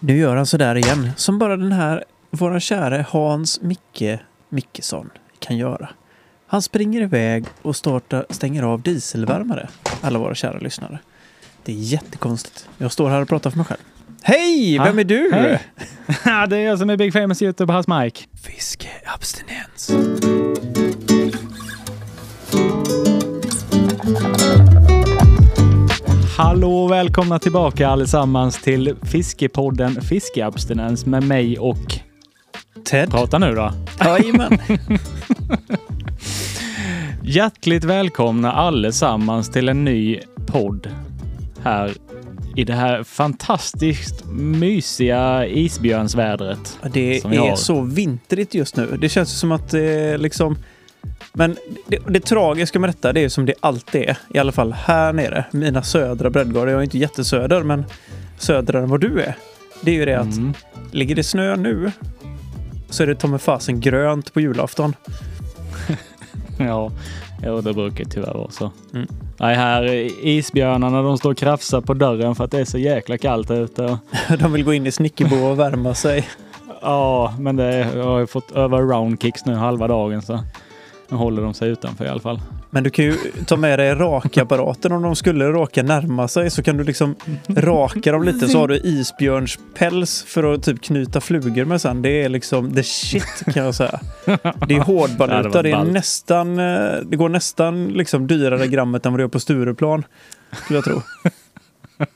Nu gör han sådär igen, som bara den här, våra käre Hans Micke Mickesson kan göra. Han springer iväg och startar, stänger av dieselvärmare, alla våra kära lyssnare. Det är jättekonstigt. Jag står här och pratar för mig själv. Hej! Vem är du? Hej. det är jag som är Big Famous YouTube House Mike. Fiskeabstinens. Hallå och välkomna tillbaka allesammans till Fiskepodden Fiskeabstinens med mig och... Ted? Prata nu då. Jajamän. Hjärtligt välkomna allesammans till en ny podd här i det här fantastiskt mysiga isbjörnsvädret. Det är så vintrigt just nu. Det känns som att det liksom... Men det, det tragiska med detta, det är som det alltid är. I alla fall här nere. Mina södra breddgrader. Jag är inte jättesöder, men södrare än vad du är. Det är ju det att Mm. ligger det snö nu så är det ta fasen grönt på julafton. Ja, ja, det brukar tyvärr vara så. Mm. Nej, här isbjörnarna de står och krafsar på dörren för att det är så jäkla kallt ute. De vill gå in i snickerbo och värma sig. Ja, men det, jag har ju fått öva roundkicks nu halva dagen så nu håller de sig utanför i alla fall. Men du kan ju ta med dig rakapparaten om de skulle råka närma sig så kan du liksom raka dem lite så har du isbjörnspäls för att typ knyta flugor med sen. Det är liksom the shit kan jag säga. Det är hårdvaluta. Det är nästan, eh, det går nästan liksom dyrare grammet än vad det gör på Stureplan. Skulle jag tro.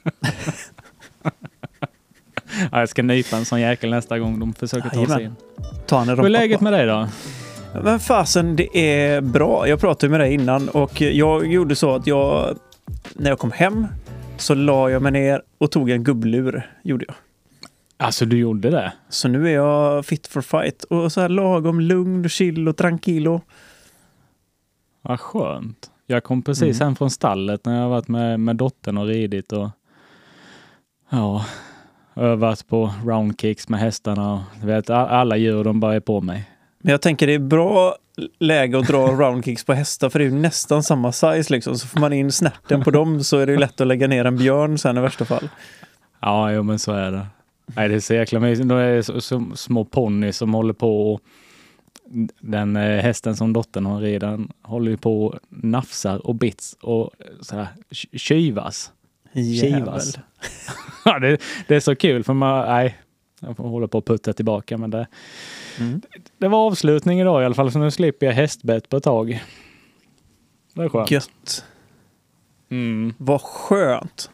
Ja, jag ska nypa en sån jäkel nästa gång de försöker ta sig in. Ta Hur är läget med dig då? Men fasen, det är bra. Jag pratade med dig innan och jag gjorde så att jag, när jag kom hem så la jag mig ner och tog en gubblur. Gjorde jag. Alltså, du gjorde det? Så nu är jag fit for fight och så här lagom lugn, chill och tranquilo. Vad skönt. Jag kom precis Mm. hem från stallet när jag varit med, med dottern och ridit och ja, övat på roundkicks med hästarna. Och, vet, alla djur de bara är på mig. Men jag tänker det är bra läge att dra roundkicks på hästar för det är ju nästan samma size liksom. Så får man in snärten på dem så är det ju lätt att lägga ner en björn sen i värsta fall. Ja, jo, men så är det. Nej, det är så jäkla mysigt. Det är så, så små ponny som håller på och den eh, hästen som dottern har redan håller ju på och nafsar och bits och så här tj- tjyvas. Jävel. Kivas. Ja, det, det är så kul för man, nej, jag får hålla på och putta tillbaka men det, Mm. det var avslutning idag i alla fall så nu slipper jag hästbett på ett tag. Det är skönt. Gött. Mm. Vad skönt.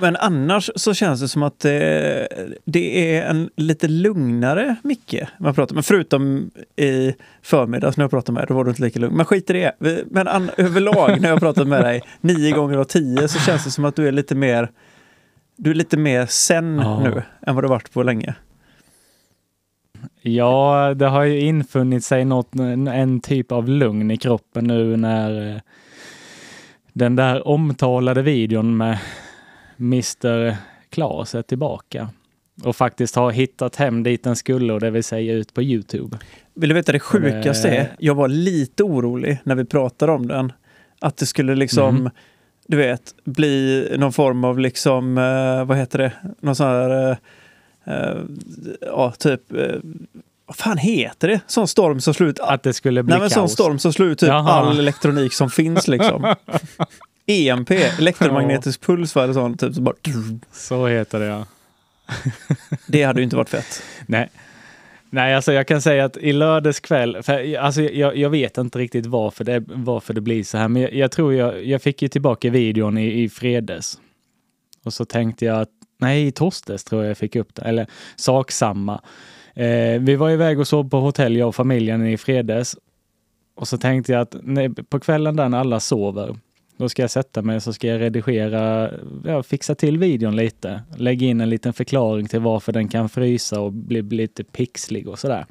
Men annars så känns det som att det, det är en lite lugnare Micke man pratar med. Förutom i förmiddags när jag pratade med dig, då var du inte lika lugn. Men skit i det. Men an, överlag när jag pratat med dig nio gånger av tio så känns det som att du är lite mer du är lite mer sen Ja. nu än vad du varit på länge. Ja, det har ju infunnit sig något, en, typ av lugn i kroppen nu när eh, den där omtalade videon med Mr. Klas är tillbaka och faktiskt har hittat hem dit den skulle och det vill säga ut på Youtube. Vill du veta det sjukaste Eh. är? Jag var lite orolig när vi pratade om den. Att det skulle liksom, Mhm. Du vet, bli någon form av liksom, eh, vad heter det, någon sån här, eh, eh, ja typ, eh, vad fan heter det? Sån storm som slår ut, Att det skulle bli nej men sån storm som slår ut typ Jaha. all elektronik som finns liksom. EMP, elektromagnetisk puls var det sån, typ så bara, Så heter det ja. det hade ju inte varit fett. Nej. Nej, alltså jag kan säga att i lördags kväll, för alltså jag, jag vet inte riktigt varför det, varför det blir så här, men jag, jag tror jag, jag fick ju tillbaka videon i, i fredags. Och så tänkte jag att, nej i torsdags tror jag jag fick upp det, eller sak samma. Eh, vi var iväg och sov på hotell, jag och familjen i fredags. Och så tänkte jag att nej, på kvällen där när alla sover, då ska jag sätta mig så ska jag redigera, ja, fixa till videon lite. Lägga in en liten förklaring till varför den kan frysa och bli, bli lite pixlig och sådär.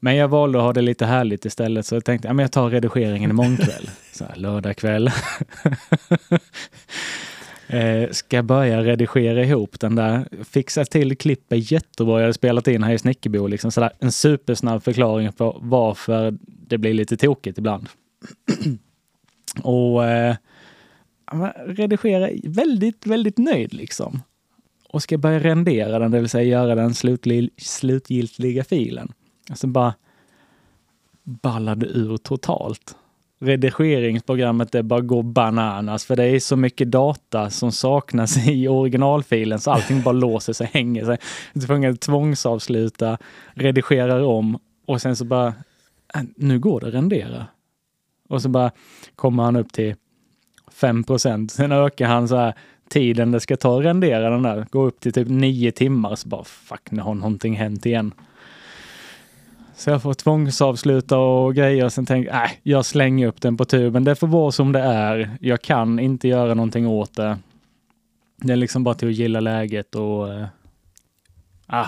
Men jag valde att ha det lite härligt istället så jag tänkte att jag tar redigeringen imorgon kväll. Så här, lördag kväll. eh, ska börja redigera ihop den där. Fixa till klippet jättebra. Jag hade spelat in här i Snickerbo. Liksom sådär, en supersnabb förklaring på varför det blir lite tokigt ibland. och eh, redigera väldigt, väldigt nöjd liksom. och ska börja rendera den, det vill säga göra den slutli, slutgiltiga filen. Alltså bara ballade ur totalt. Redigeringsprogrammet det bara går bananas för det är så mycket data som saknas i originalfilen så allting bara låser sig, hänger sig. Du får tvångsavsluta, redigerar om och sen så bara, äh, nu går det att rendera. Och så bara kommer han upp till 5 procent. Sen ökar han så här tiden det ska ta att rendera den där, går upp till typ 9 timmar. Så bara fuck, nu har någonting hänt igen. Så jag får tvångsavsluta och grejer och sen tänker jag, äh, jag slänger upp den på tuben. Det får vara som det är. Jag kan inte göra någonting åt det. Det är liksom bara till att gilla läget och äh, ah,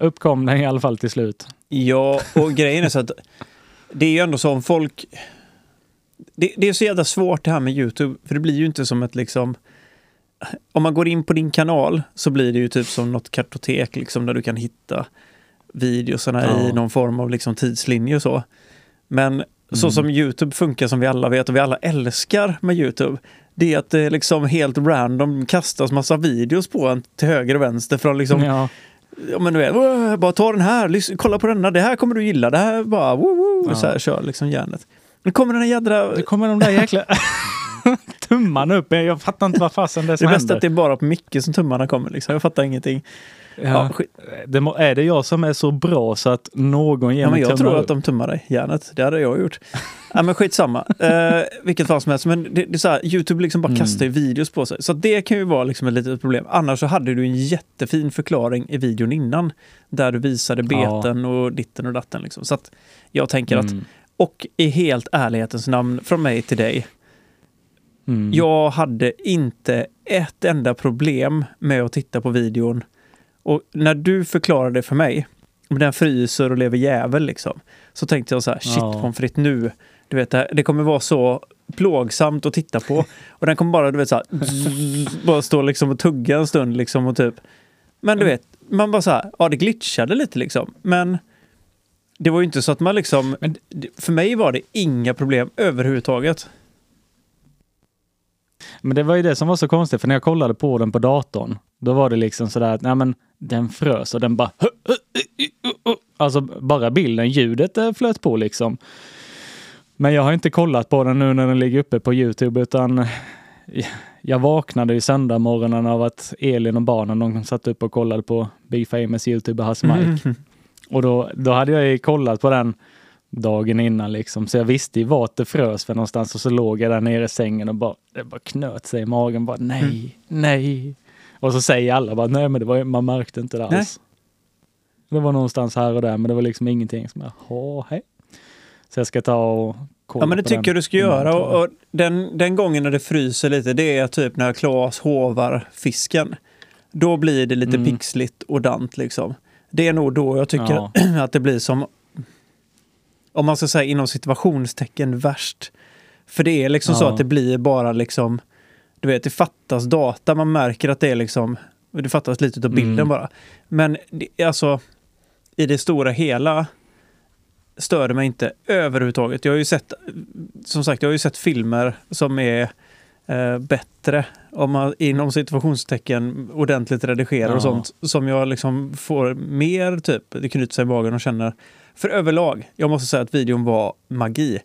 uppkom den i alla fall till slut. Ja, och grejen är så att det är ju ändå så om folk... Det, det, är så jävla svårt det här med Youtube, för det blir ju inte som ett liksom... Om man går in på din kanal så blir det ju typ som något kartotek liksom där du kan hitta videosarna ja. i någon form av liksom tidslinje och så. Men mm. så som Youtube funkar som vi alla vet och vi alla älskar med Youtube, det är att det liksom helt random kastas massa videos på en till höger och vänster från liksom ja. Ja men du vet, bara ta den här, kolla på denna, det här kommer du gilla, det här bara, woo, woo, ja. så här kör liksom hjärnet. Nu kommer den jädra... Det kommer de där jäkla tummarna upp, jag fattar inte vad fasen det är som Det är bäst att det är bara på Micke som tummarna kommer liksom, jag fattar ingenting. Ja. Ja, det, är det jag som är så bra så att någon ger ja, mig Jag tror att de tummar dig, hjärnet. Det hade jag gjort. ja, men skitsamma. Eh, vilket fall som helst. Men det, det är så här, Youtube liksom bara mm. kastar videos på sig. Så det kan ju vara liksom ett litet problem. Annars så hade du en jättefin förklaring i videon innan. Där du visade beten och ditten och datten. Liksom. Så att jag tänker mm. att, och i helt ärlighetens namn från mig till dig. Mm. Jag hade inte ett enda problem med att titta på videon och när du förklarade det för mig, om den fryser och lever jävel liksom, så tänkte jag så här, shit ja. pommes frites nu. Du vet, det kommer vara så plågsamt att titta på. Och den kommer bara, du vet, så här, bara stå liksom och tugga en stund liksom och typ. Men du vet, man bara så här, ja det glitchade lite liksom. Men det var ju inte så att man liksom, för mig var det inga problem överhuvudtaget. Men det var ju det som var så konstigt, för när jag kollade på den på datorn, då var det liksom sådär att, nej men den frös och den bara... Alltså bara bilden, ljudet eh, flöt på liksom. Men jag har inte kollat på den nu när den ligger uppe på Youtube utan jag vaknade i söndag morgonen av att Elin och barnen de satt upp och kollade på Big Famous YouTuber Hasse Mike. Mm. Och då, då hade jag ju kollat på den dagen innan liksom. Så jag visste ju vart det frös för någonstans och så låg jag där nere i sängen och bara, det bara knöt sig i magen. Bara nej, mm. nej. Och så säger alla bara nej men det var, man märkte inte det alls. Nej. Det var någonstans här och där men det var liksom ingenting som jag, hej. Så jag ska ta och kolla Ja men det tycker jag du ska göra. Och, och, den, den gången när det fryser lite det är typ när Klas hovar fisken. Då blir det lite mm. pixligt och dant liksom. Det är nog då jag tycker ja. att det blir som om man ska säga inom situationstecken värst. För det är liksom ja. så att det blir bara liksom, du vet, det fattas data. Man märker att det är liksom, det fattas lite av bilden mm. bara. Men det, alltså, i det stora hela stör det mig inte överhuvudtaget. Jag har ju sett, som sagt, jag har ju sett filmer som är eh, bättre, om man inom situationstecken ordentligt redigerar ja. och sånt, som jag liksom får mer typ, det knyter sig i magen och känner för överlag, jag måste säga att videon var magi.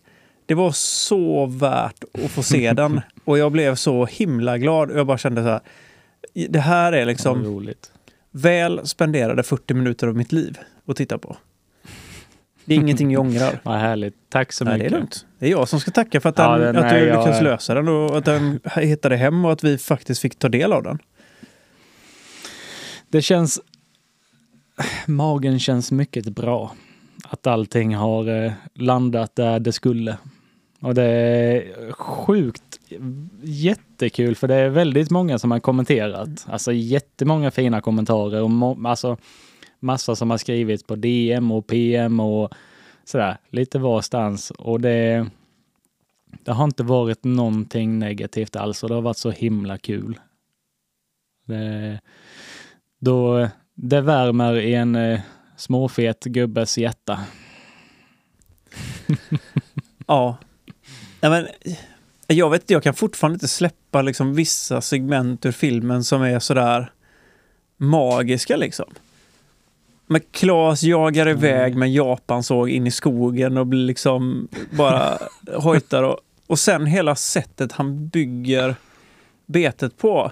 Det var så värt att få se den och jag blev så himla glad. Jag bara kände så här, det här är liksom väl spenderade 40 minuter av mitt liv att titta på. Det är ingenting jag ångrar. Vad härligt. Tack så mycket. det är lugnt. Det är jag som ska tacka för att, den, ja, den, att du jag... lyckades lösa den och att den hittade hem och att vi faktiskt fick ta del av den. Det känns... Magen känns mycket bra att allting har eh, landat där det skulle. Och det är sjukt jättekul för det är väldigt många som har kommenterat. Alltså jättemånga fina kommentarer och alltså massa som har skrivits på DM och PM och sådär lite varstans och det det har inte varit någonting negativt alls och det har varit så himla kul. Det, då, det värmer i en eh, småfet gubbes hjärta. ja. ja men, jag vet jag kan fortfarande inte släppa liksom vissa segment ur filmen som är sådär magiska liksom. Men Klas jagar iväg med Japansåg in i skogen och blir liksom bara hojtar och, och sen hela sättet han bygger betet på.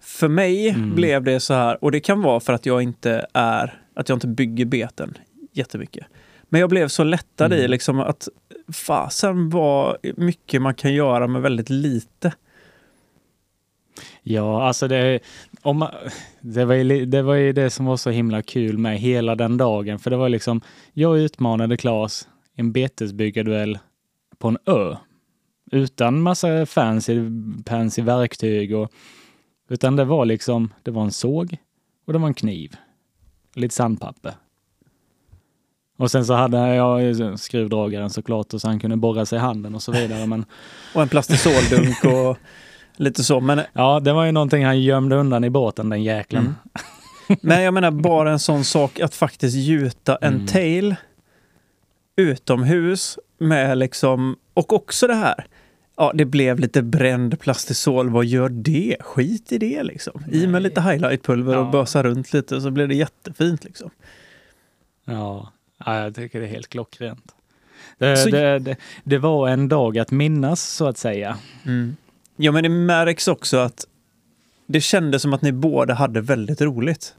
För mig Mm. blev det så här, och det kan vara för att jag inte är, att jag inte bygger beten jättemycket. Men jag blev så lättad i Mm. liksom att fasen vad mycket man kan göra med väldigt lite. Ja, alltså det, om man, det, var ju, det var ju det som var så himla kul med hela den dagen. För det var liksom, jag utmanade Klas i en betesbyggarduell på en ö. Utan massa fancy, fancy verktyg och utan det var liksom, det var en såg och det var en kniv. Lite sandpapper. Och sen så hade jag skruvdragaren såklart och så han kunde borra sig i handen och så vidare. Men Och en plastisoldunk och lite så. Men, ja, det var ju någonting han gömde undan i båten den jäkeln. Mm. men jag menar bara en sån sak att faktiskt gjuta en Mm. tail utomhus med liksom, och också det här. Ja, det blev lite bränd plastisol. Vad gör det? Skit i det liksom. I med Nej. lite highlightpulver och Ja. bösa runt lite så blir det jättefint liksom. Ja, ja, jag tycker det är helt klockrent. Det, Så- det, det, det var en dag att minnas så att säga. Ja, men det märks också att det kändes som att ni båda hade väldigt roligt.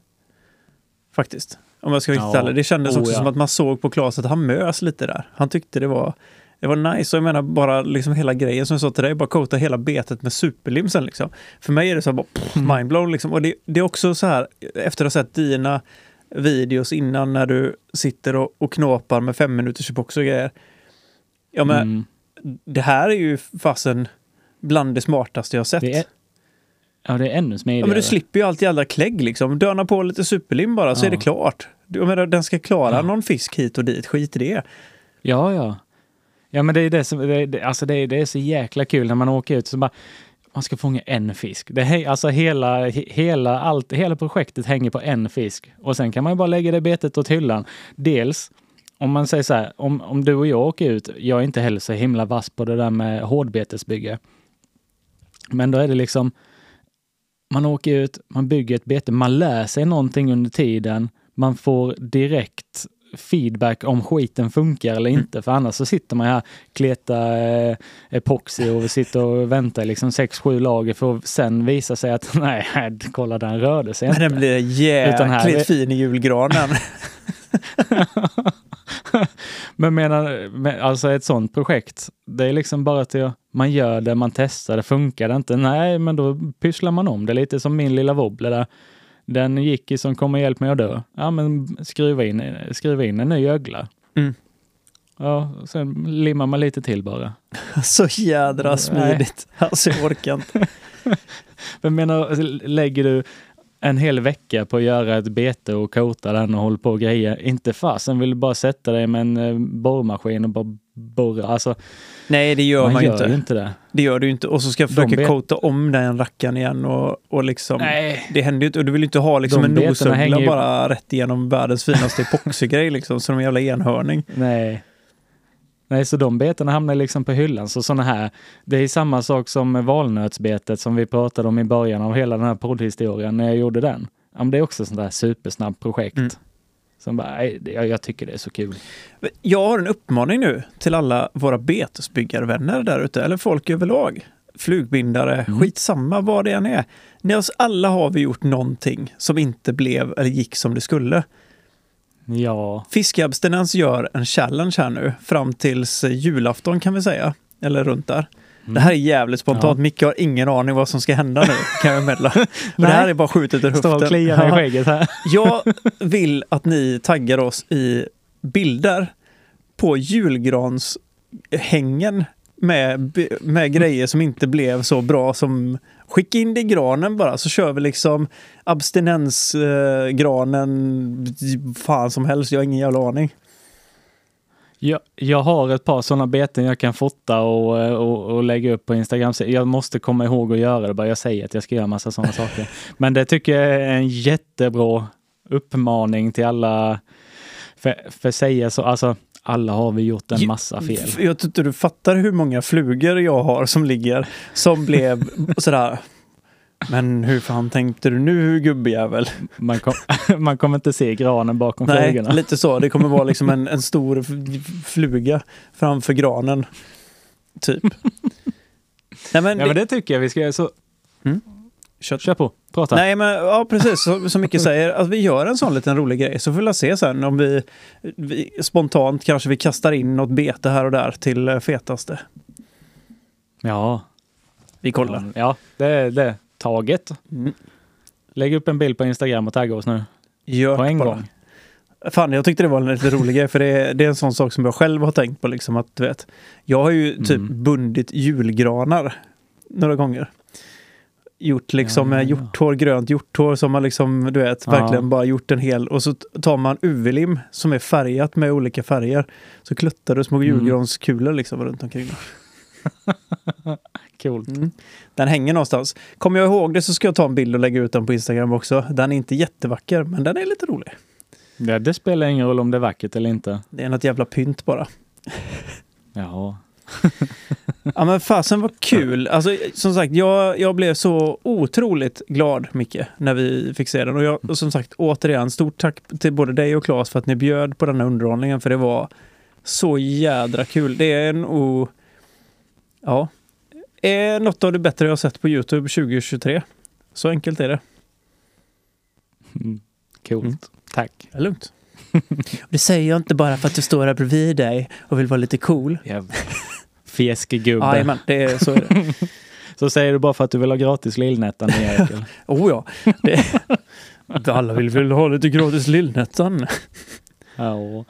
Faktiskt. Om jag ska vara riktigt Ja. ärlig. Det kändes Oh, också ja. som att man såg på Klas att han mös lite där. Han tyckte det var, det var nice. Och jag menar bara liksom hela grejen som jag sa till dig, bara coata hela betet med superlim sen liksom. För mig är det så här bara pff, Mm. mindblown liksom. Och det, det är också så här, efter att ha sett dina videos innan när du sitter och, och knåpar med fem minuters epox och grejer. Ja men Mm. det här är ju fasen bland det smartaste jag har sett. Det är, ja, det är ännu Ja, smidigare. men du slipper ju allt jävla klägg liksom. Döna på lite superlim bara så Ja. är det klart. Jag menar, den ska klara Ja. någon fisk hit och dit, skit i det. Ja, ja. Ja, men det är det som, det, det, alltså det, är- det är så jäkla kul när man åker ut så bara man ska fånga en fisk. Det, hä- alltså hela, he- hela, allt, hela projektet hänger på en fisk. Och sen kan man ju bara lägga det betet åt hyllan. Dels, om man säger så här, om, om du och jag åker ut, jag är inte heller så himla vass på det där med hårdbetesbygge. Men då är det liksom, man åker ut, man bygger ett bete, man lär sig någonting under tiden, man får direkt feedback om skiten funkar eller inte. För annars så sitter man här, kletar eh, epoxy och vi sitter och väntar liksom 6-7 lager för att sen visa sig att nej, kolla den rörde sig Men inte. den blir jäkligt fin i julgranen. Men menar, men alltså ett sånt projekt, det är liksom bara att jag, man gör det, man testar det, funkar det inte? Nej, men då pysslar man om det lite som min lilla wobbler där. Den gick i som kommer hjälp mig att dö. Ja, men skruva in, skruva in en ny ögla. Mm. Ja, sen limmar man lite till bara. så jädra Nej. smidigt. Alltså jag orkar inte. Men menar, lägger du en hel vecka på att göra ett bete och kota den och håller på och grejer. Inte fasen vill du bara sätta dig med en eh, borrmaskin och bara borra. Alltså, Nej, det gör man, man gör inte. ju inte det. Det gör du inte. Och så ska jag försöka coata om den rackaren igen och, och liksom... Nej. Det händer ju inte. Och du vill ju inte ha liksom De en nosuggla hänger ju- bara rätt igenom världens finaste epoxygrej liksom. Som en jävla enhörning. Nej. Nej, så de betena hamnar liksom på hyllan. Så sådana här, det är samma sak som valnötsbetet som vi pratade om i början av hela den här poddhistorien när jag gjorde den. Ja, men det är också sånt där supersnabbt projekt. Mm. Som bara, jag, jag tycker det är så kul. Jag har en uppmaning nu till alla våra betesbyggarvänner där ute, eller folk överlag. Flugbindare, Mm. skitsamma vad det än är. Ni oss alla har vi gjort någonting som inte blev eller gick som det skulle. Ja, Fiskeabstinens gör en challenge här nu fram tills julafton kan vi säga. Eller runt där. Det här är jävligt spontant. Ja. Micke har ingen aning vad som ska hända nu, kan jag meddela. Och det här är bara skjutet ur står och höften. kliar i skägget här. Jag vill att ni taggar oss i bilder på julgranshängen med, med grejer som inte blev så bra som Skicka in det i granen bara så kör vi liksom abstinensgranen fan som helst. Jag har ingen jävla aning. Jag, jag har ett par sådana beten jag kan fota och, och, och lägga upp på Instagram. Så Jag måste komma ihåg att göra det. Bara jag säger att jag ska göra massa sådana saker. Men det tycker jag är en jättebra uppmaning till alla. För, för säga så, alltså alla har vi gjort en massa fel. F- Jag tror inte du fattar hur många flugor jag har som ligger som blev sådär Men hur fan tänkte du nu gubbjävel? Man, kom, man kommer inte se granen bakom Nej, flugorna. lite så. Det kommer vara liksom en, en stor fluga framför granen. Typ. Nej men, Ja, men det tycker jag vi ska göra. Så kött. kör på, prata. Nej men ja precis, så, som Micke säger, att vi gör en sån liten rolig grej så får vi se sen om vi, vi spontant kanske vi kastar in något bete här och där till eh, fetaste. Ja, Vi kollar. ja det det. Taget. Mm. Lägg upp en bild på Instagram och tagga oss nu. Gör På en bara. gång. Fan, jag tyckte det var en lite rolig grej för det är, det är en sån sak som jag själv har tänkt på liksom att du vet. Jag har ju typ Mm. bundit julgranar några gånger. Gjort liksom Ja, ja. hjorthår, grönt hjorthår som man liksom, du vet, Ja. verkligen bara gjort en hel och så tar man UV-lim som är färgat med olika färger. Så kluttar du små Mm. julgranskulor liksom runt omkring. Coolt. Mm. Den hänger någonstans. Kommer jag ihåg det så ska jag ta en bild och lägga ut den på Instagram också. Den är inte jättevacker, men den är lite rolig. Ja, det spelar ingen roll om det är vackert eller inte. Det är något jävla pynt bara. Ja. Ja men fasen vad kul! Alltså som sagt, jag, jag blev så otroligt glad Micke när vi fick se den. Och, jag, och som sagt, återigen, stort tack till både dig och Claes för att ni bjöd på denna underhållningen för det var så jädra kul. Det är nog... Ja. Är något av det bättre jag har sett på Youtube 2023. Så enkelt är det. Mm. Coolt. Mm. Tack. Det är lugnt. det säger jag inte bara för att du står här bredvid dig och vill vara lite cool. Fjäskegubbe. Jajamän, det är så är det. Så säger du bara för att du vill ha gratis Lillnettan i Ekel. Oh ja. Det, alla vill väl ha lite gratis Lillnettan. Ja.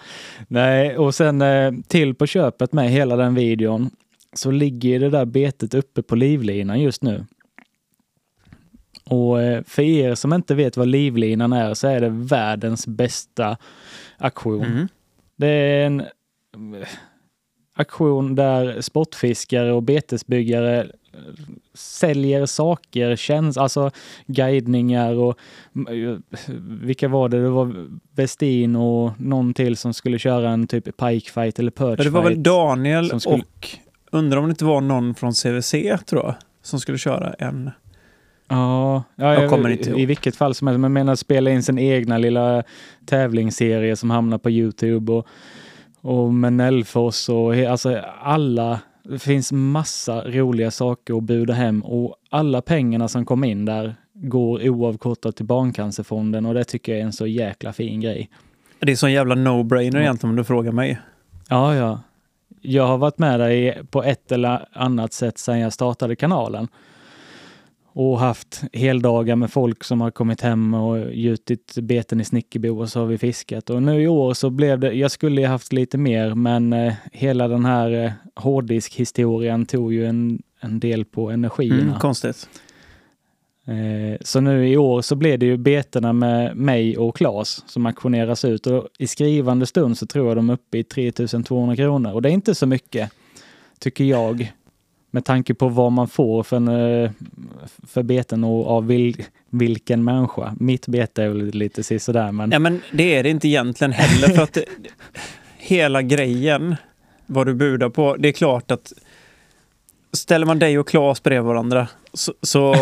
Nej, och sen eh, till på köpet med hela den videon så ligger det där betet uppe på livlinan just nu. Och eh, för er som inte vet vad livlinan är så är det världens bästa aktion. Mm. Det är en eh, aktion där sportfiskare och betesbyggare eh, säljer saker, känns, alltså guidningar och vilka var det? Det var Westin och någon till som skulle köra en typ pikefight eller perch Ja, det var väl. Daniel som skulle- och undrar om det inte var någon från CVC tror jag som skulle köra en. Ja, ja Jag kommer inte ihåg. i vilket fall som helst. Men menar spela in sin egna lilla tävlingsserie som hamnar på Youtube och, och med Nellfors och alltså alla. Det finns massa roliga saker att buda hem och alla pengarna som kom in där går oavkortat till Barncancerfonden och det tycker jag är en så jäkla fin grej. Det är sån jävla no-brainer Ja. egentligen om du frågar mig. Ja, ja. Jag har varit med dig på ett eller annat sätt sedan jag startade kanalen. Och haft heldagar med folk som har kommit hem och gjutit beten i Snickerbo och så har vi fiskat. Och nu i år så blev det, jag skulle ju haft lite mer men eh, hela den här eh, hårddisk-historien tog ju en, en del på energierna. Mm, konstigt. Eh, så nu i år så blev det ju betena med mig och Claes som auktioneras ut och i skrivande stund så tror jag de är uppe i 3200 kronor och det är inte så mycket, tycker jag, med tanke på vad man får för, en, eh, för beten och av vil, vilken människa. Mitt bete är väl lite sisådär men Ja men det är det inte egentligen heller för att det, hela grejen, vad du budar på, det är klart att ställer man dig och Claes bredvid varandra så, så,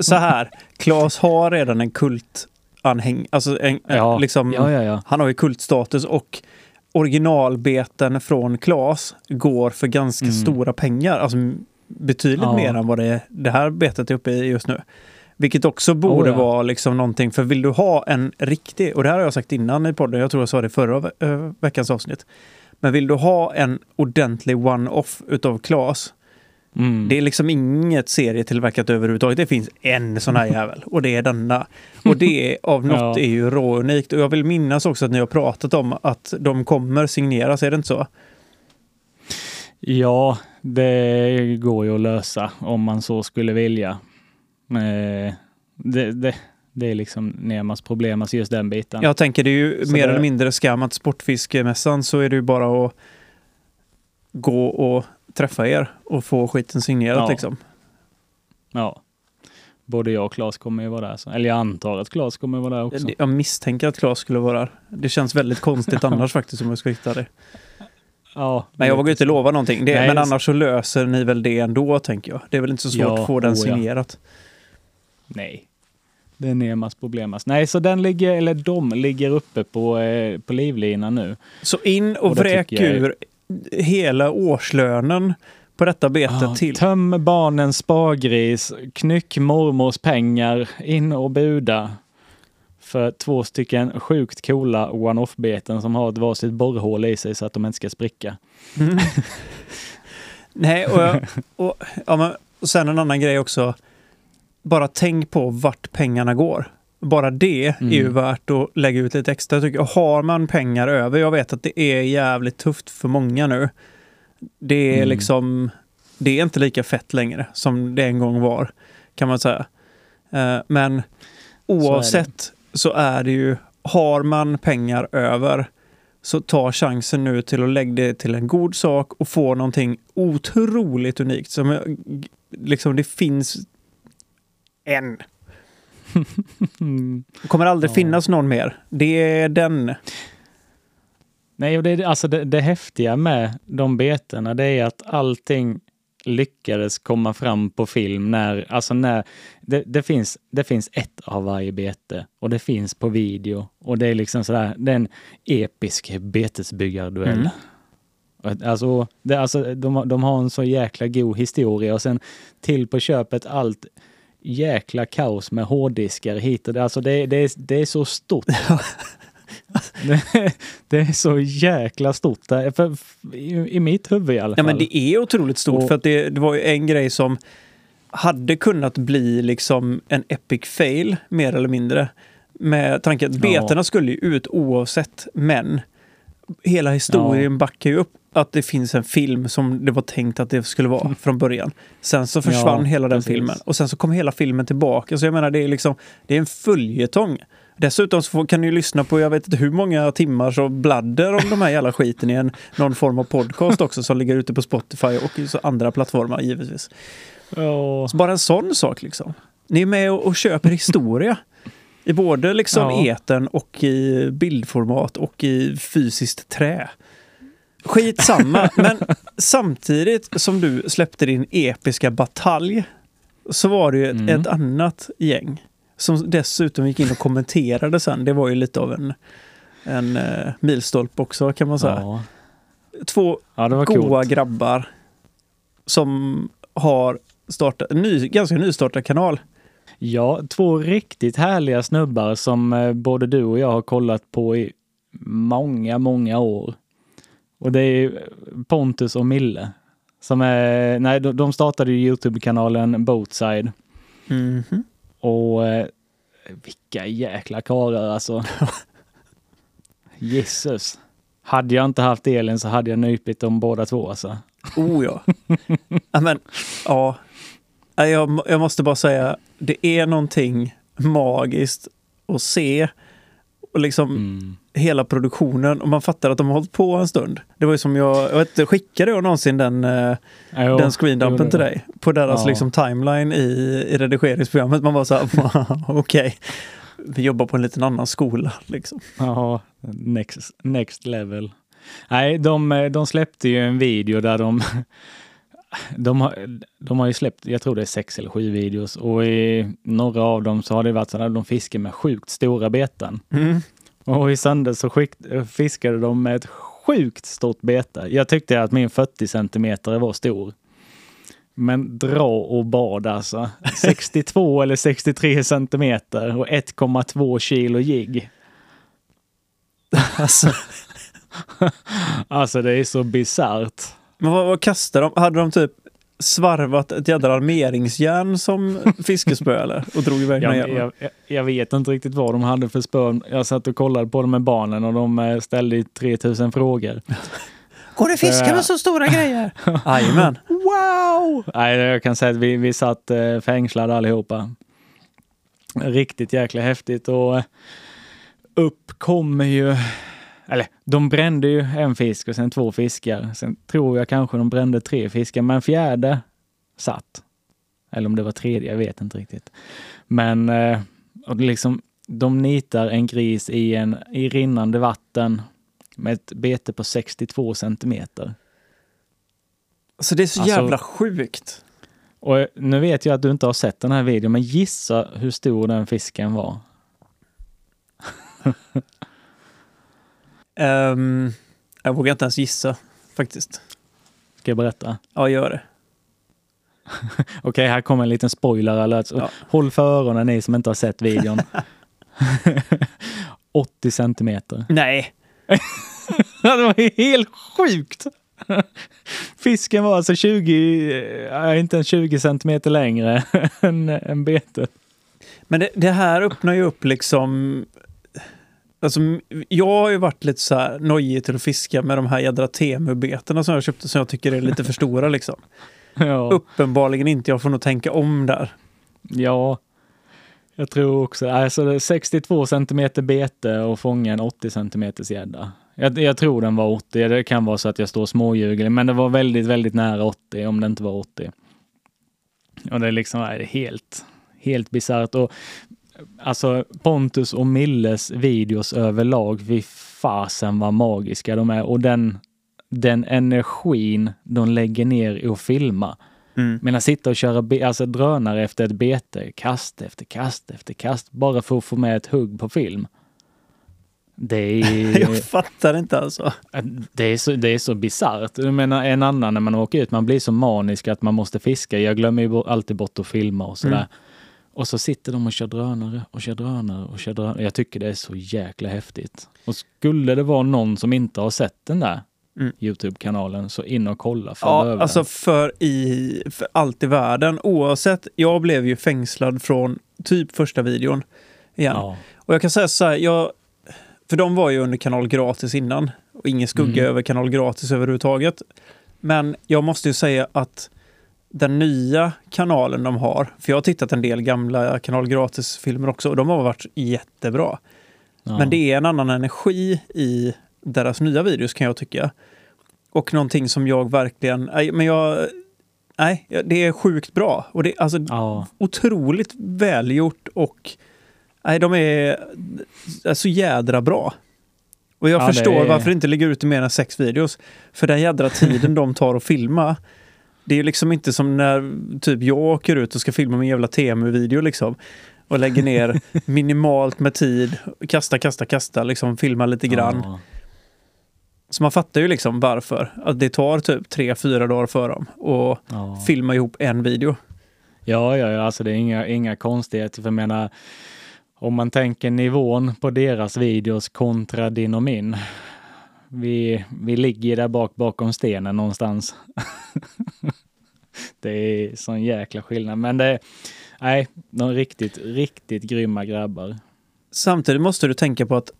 så, här, Claes har redan en kultanhäng, alltså en, ja, liksom, ja, ja, han har ju kultstatus och originalbeten från Claes går för ganska Mm. stora pengar, alltså betydligt mer än vad det, det här betet är uppe i just nu. Vilket också borde Oh, vara liksom någonting, för vill du ha en riktig, och det här har jag sagt innan i podden, jag tror jag sa det i förra ve- veckans avsnitt. Men vill du ha en ordentlig one-off utav Claes, Mm. det är liksom inget serietillverkat överhuvudtaget. Det finns en sån här jävel och det är denna. Och det av något Ja. är ju råunikt. Och jag vill minnas också att ni har pratat om att de kommer signeras, är det inte så? Ja, det går ju att lösa om man så skulle vilja. Eh, Det, det, det är liksom Nemas problem, alltså just den biten. Jag tänker det är ju Så mer det- eller mindre skam att Sportfiskemässan så är det ju bara att gå och träffa er och få skiten signerat Ja. liksom. Ja. Både jag och Claes kommer ju vara där. Så. Eller jag antar att Claes kommer vara där också. Jag misstänker att Claes skulle vara där. Det känns väldigt konstigt annars faktiskt om jag ska hitta det. ja. Men jag vågar inte lova någonting. Det, Nej, men annars så löser ni väl det ändå, tänker jag. Det är väl inte så svårt Ja, att få den oh ja. signerat. Nej. Det är Nemas problemas. Nej, så den ligger, eller de ligger uppe på, eh, på livlinan nu. Så in och, Och vräk jag ur hela årslönen på detta betet Ja, till. Töm barnens spargris, knyck mormors pengar, in och buda för två stycken sjukt coola one-off-beten som har ett varsitt borrhål i sig så att de inte ska spricka. Mm. Nej, och, och, ja, men, och sen en annan grej också. Bara tänk på vart pengarna går. Bara det är ju Mm. värt att lägga ut lite extra tycker jag. Har man pengar över, jag vet att det är jävligt tufft för många nu. Det är Mm. liksom, det är inte lika fett längre som det en gång var, kan man säga. Eh, Men oavsett så är det ju, har man pengar över så ta chansen nu till att lägga det till en god sak och få någonting otroligt unikt. Som liksom det finns en. Det kommer aldrig Ja. finnas någon mer. Det är den. Nej, och det, är- alltså det, det häftiga med de betena det är att allting lyckades komma fram på film när, alltså när det, det, finns, det finns ett av varje bete och det finns på video och det är liksom sådär, det är en episk betesbyggarduell. Mm. Alltså, det, alltså de, de har en så jäkla god historia och sen till på köpet allt jäkla kaos med hårddiskar hit och det. Alltså det, det, är, det är så stort. det, är så jäkla stort. där. För, i, I mitt huvud i alla Ja, fall. men det är otroligt stort Och- för att det, det var ju en grej som hade kunnat bli liksom en epic fail mer eller mindre. Med tanke att Ja. betorna skulle ju ut oavsett, men hela historien backar ju upp att det finns en film som det var tänkt att det skulle vara från början. Sen så försvann Ja, hela den precis. filmen och sen så kom hela filmen tillbaka. Så jag menar, det är liksom, det är en följetong. Dessutom så får, kan ni lyssna på, jag vet inte hur många timmar så bladder om de här jävla skiten i en, någon form av podcast också som ligger ute på Spotify och andra plattformar givetvis. Ja. Så bara en sån sak liksom. Ni är med och, och köper historia. I både liksom Ja. eten och i bildformat och i fysiskt trä. Skitsamma, men samtidigt som du släppte din episka batalj så var det ju ett, Mm. ett annat gäng som dessutom gick in och kommenterade sen. Det var ju lite av en, en uh, milstolpe också kan man säga. Ja. Två ja, goa coolt. grabbar som har startat en ny, ganska nystartad kanal. Ja, två riktigt härliga snubbar som eh, både du och jag har kollat på i många, många år. Och det är Pontus och Mille. Som är, nej, de, de startade ju Youtube-kanalen Boatside. Mhm. Och eh, vilka jäkla karlar alltså. Jesus. Hade jag inte haft Elin så hade jag nypit dem båda två alltså. Oh ja. men, ja. Jag, jag måste bara säga, det är någonting magiskt att se och liksom Mm. Hela produktionen och man fattar att de har hållit på en stund. Det var ju som jag, jag vet skickade jag någonsin den, eh, Jo, den screendumpen till dig? På deras Ja. liksom timeline i, i redigeringsprogrammet. Man var så här, okej, vi jobbar på en liten annan skola liksom. Ja, next, next level. Nej, de, de släppte ju en video där de de har, de har ju släppt, jag tror det är sex eller sju videos och i några av dem så har det varit så att de fiskar med sjukt stora beten. Mm. Och i söndags så skick, fiskade de med ett sjukt stort bete. Jag tyckte att min 40 centimeter var stor. Men dra och bad alltså. 62 eller 63 centimeter och 1,2 kilo jigg. Alltså, Alltså det är så bisarrt. men vad, vad kastade de? Hade de typ svarvat ett jädra armeringsjärn som fiskespö eller? Och drog iväg med Jag, jag, vet inte riktigt vad de hade för spön. Jag satt och kollade på dem med barnen och de eh, ställde ju 3000 frågor. Går det fiska med så stora grejer? Jajamän. Wow! Nej, jag kan säga att vi, vi satt eh, fängslade allihopa. Riktigt jäkla häftigt och eh, upp kommer ju, eller de brände ju en fisk och sen två fiskar. Sen tror jag kanske de brände tre fiskar, men fjärde satt. Eller om det var tredje, jag vet inte riktigt. Men eh, och liksom, de nitar en gris i, en, i rinnande vatten Med ett bete på 62 centimeter. Så det är så Alltså- jävla sjukt. Och nu vet jag att du inte har sett den här videon, men gissa hur stor den fisken var. Ehm, jag vågar inte ens gissa faktiskt. Ska jag berätta? Ja, gör det. Okej, här kommer en liten spoiler alert. Ja. Håll för öronen ni som inte har sett videon. 80 centimeter. Nej, det var helt sjukt! Fisken var alltså 20, ja, inte ens 20 centimeter längre än, än betet. men det, det här öppnar ju upp liksom... Alltså, jag har ju varit lite så här nojig till att fiska med de här jädra Temu-betena som jag köpte som jag tycker är lite för stora liksom. Ja, Uppenbarligen inte, jag får nog tänka om där. ja, jag tror också alltså det är 62 centimeter bete och fånga en 80 centimeters gädda. Jag, jag tror den var 80, det kan vara så att jag står småljuger, men det var väldigt, väldigt nära 80 om det inte var 80. Och det är liksom är helt, helt bisarrt. Och alltså Pontus och Milles videos överlag, fy fasen vad magiska de är. Och den, den energin de lägger ner i att filma. Mm. Men att sitta och köra be- alltså drönare efter ett bete, kast efter kast efter kast, bara för att få med ett hugg på film. Det är, Jag fattar inte alltså. det är så, det är så bisarrt. Jag menar en annan när man åker ut, man blir så manisk att man måste fiska. Jag glömmer ju alltid bort att filma och sådär. Mm. Och så sitter de och kör drönare och kör drönare och kör drönare. Jag tycker det är så jäkla häftigt. Och skulle det vara någon som inte har sett den där Mm. Youtube-kanalen så in och kolla för Ja, alltså för, i, för allt i världen. Oavsett, jag blev ju fängslad från typ första videon igen. Ja. Och jag kan säga så här, jag, för de var ju under kanal gratis innan. Och ingen skugga Mm. över kanal gratis överhuvudtaget. Men jag måste ju säga att den nya kanalen de har, för jag har tittat en del gamla kanal gratis-filmer också och de har varit jättebra. Ja. Men det är en annan energi i deras nya videos kan jag tycka. Och någonting som jag verkligen, nej, men jag, nej, det är sjukt bra. Och det är alltså Ja. otroligt välgjort och nej, de är, är så jädra bra. Och jag Ja, förstår är- varför det inte ligger ute mer än sex videos. För den jädra tiden de tar att filma. Det är ju liksom inte som när typ jag åker ut och ska filma min jävla Temu-video liksom. Och lägger ner minimalt med tid, kasta, kasta, kasta, liksom filma lite grann. Ja. Så man fattar ju liksom varför. Att det tar typ tre, fyra dagar för dem och Ja. filma ihop en video. Ja, ja, ja, alltså det är inga, inga konstigheter. För jag menar, om man tänker nivån på deras videos kontra din och min. Vi, vi ligger där bak bakom stenen någonstans. det är sån jäkla skillnad. Men det, nej, de riktigt, riktigt grymma grabbar. Samtidigt måste du tänka på att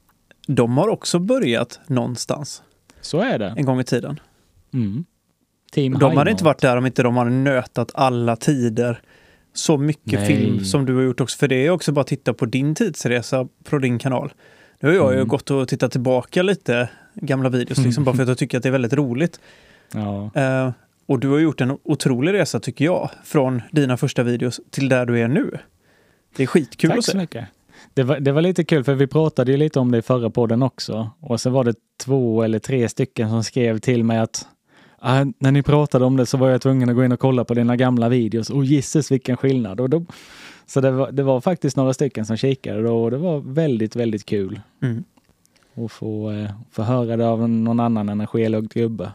de har också börjat någonstans Så är det. en gång i tiden. Mm. Team De hade inte varit där om inte de hade nötat alla tider. Så mycket Nej. film som du har gjort också. För det är också bara att titta på din tidsresa på din kanal. Nu har jag ju Mm. gått och tittat tillbaka lite gamla videos liksom, bara för att jag tycker att det är väldigt roligt. Ja. Eh, och du har gjort en otrolig resa tycker jag. Från dina första videos till där du är nu. Det är skitkul Tack att så se. mycket. Det var, det var lite kul för vi pratade ju lite om det i förra podden också. Och så var det två eller tre stycken som skrev till mig att "Ah, när ni pratade om det så var jag tvungen att gå in och kolla på dina gamla videos och gisses vilken skillnad. Och då, så det var, det var faktiskt några stycken som kikade och det var väldigt, väldigt kul Mm. Att få, eh, få höra det av någon annan energilögd gubbe.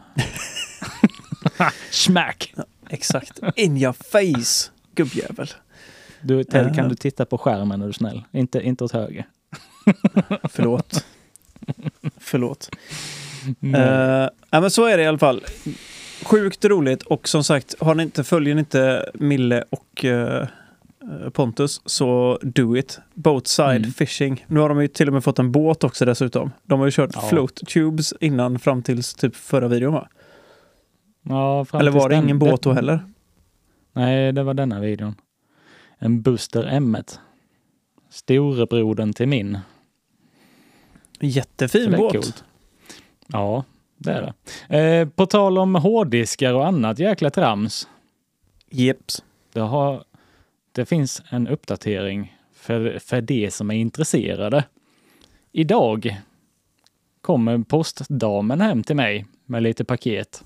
Smack! Exakt. In your face, gubbjävel. Du, Ted, Eh. kan du titta på skärmen är du snäll? Inte, inte åt höger. Förlåt. Förlåt. Nej. Uh, ja, men så är det i alla fall. Sjukt roligt och som sagt, har ni inte, följer ni inte Mille och eh, Pontus så do it. Boatside Mm. fishing. Nu har de ju till och med fått en båt också dessutom. De har ju kört Ja. float tubes innan fram tills typ förra videon va? ja, Eller var det den- ingen båt då heller? Nej, det var denna videon. En Buster M1. Storebrodern till min. Jättefin båt. coolt. Ja, det är det. Eh, på tal om hårddiskar och annat jäkla trams. Jeps. Det, har, det finns en uppdatering för, för de som är intresserade. Idag, kommer postdamen hem till mig med lite paket.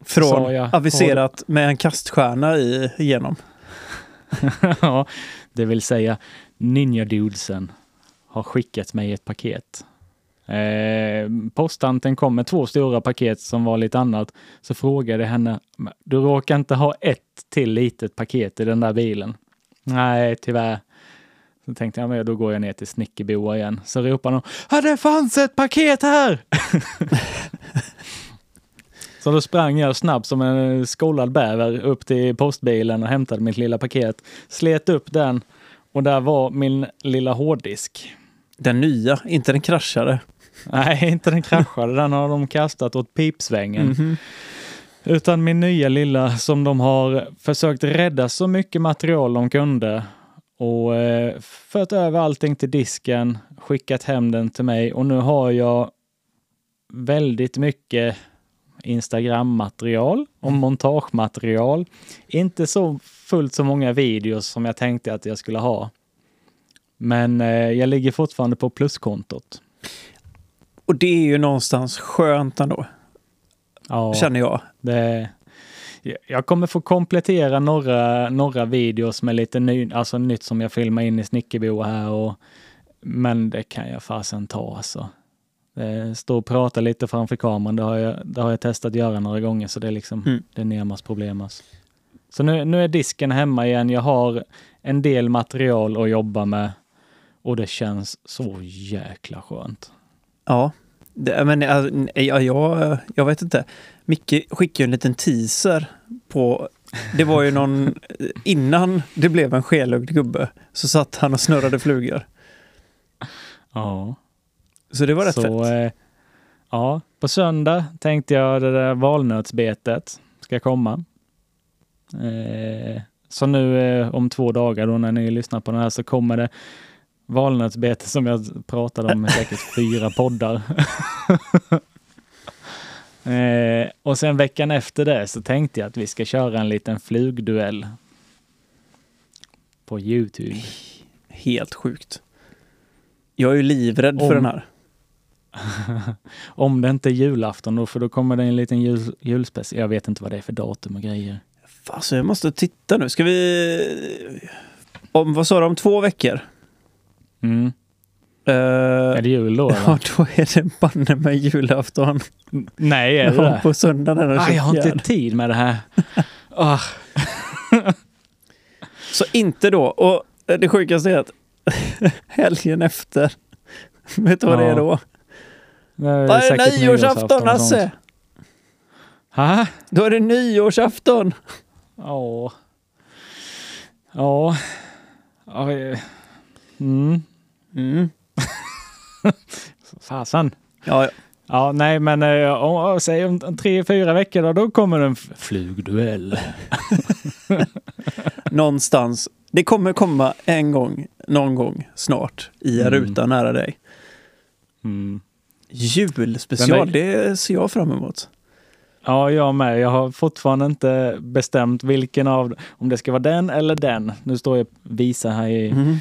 Från jag, aviserat med en kaststjärna i, igenom. ja, det vill säga Ninja Dudesen har skickat mig ett paket. Eh, posttanten kom med två stora paket som var lite annat. Så frågade jag henne, du råkar inte ha ett till litet paket i den där bilen? Nej, tyvärr. Så tänkte jag, men då går jag ner till Snickerboa igen. Så ropar hon, ja det fanns ett paket här! Så då sprang jag snabbt som en skolad bäver upp till postbilen och hämtade mitt lilla paket. Slet upp den och där var min lilla hårddisk. Den nya, inte den kraschade. Nej, inte den kraschade. Den har de kastat åt pipsvängen. Mhm. Utan min nya lilla som de har försökt rädda så mycket material de kunde och eh, fört över allting till disken, skickat hem den till mig och nu har jag väldigt mycket Instagram-material och montagematerial. Inte så fullt så många videos som jag tänkte att jag skulle ha. Men eh, jag ligger fortfarande på pluskontot. Och det är ju någonstans skönt ändå, Ja. känner jag. Det, jag kommer få komplettera några, några videos med lite ny, alltså nytt som jag filmar in i Snickerbo här. Och, men det kan jag fasen ta alltså. Stå och prata lite framför kameran, det har jag, det har jag testat göra några gånger så det är liksom Mm. det är Nemas problem. Alltså. Så nu, nu är disken hemma igen. Jag har en del material att jobba med och det känns så jäkla skönt. Ja, det, men alltså, ja, jag, jag vet inte. Micke skickade en liten teaser på... Det var ju någon... Innan det blev en skelögd gubbe så satt han och snurrade flugor. Ja. Så det var rätt så, fett. Eh, ja, på söndag tänkte jag det där valnötsbetet ska komma. Eh, så nu eh, om två dagar då när ni lyssnar på den här så kommer det valnötsbete som jag pratade om i säkert fyra poddar. eh, och sen veckan efter det så tänkte jag att vi ska köra en liten flugduell. På Youtube. Helt sjukt. Jag är ju livrädd för Om- den här. Om det inte är julafton då, för då kommer det en liten jul, julspecial. Jag vet inte vad det är för datum och grejer. Alltså, jag måste titta nu. Ska vi... Om, vad sa du, om två veckor? Mm. Eh, Är det jul då? Ja, Eller? då är det banne med julafton. Nej, är det Ja, det? på söndagen är den Aj, jag har 24. inte tid med det här. Ah, Så inte då. Och det sjukaste är att helgen efter, vet du vad det Ja, är då? det är Då är det nyårsafton. Hasse! Ha? Då är det nyårsafton! Ja. Ja. Ja, eh, Mm. Mm. Fasen. Ja, ja. Ja, nej, men eh, om, säg om tre, fyra veckor då, då kommer en flugduell. någonstans. Det kommer komma en gång, någon gång snart i en Mm. ruta nära dig. Mm. Julspecial, det ser jag fram emot. Ja, jag med. Jag har fortfarande inte bestämt vilken av, om det ska vara den eller den. Nu står jag och visar här i, Mm.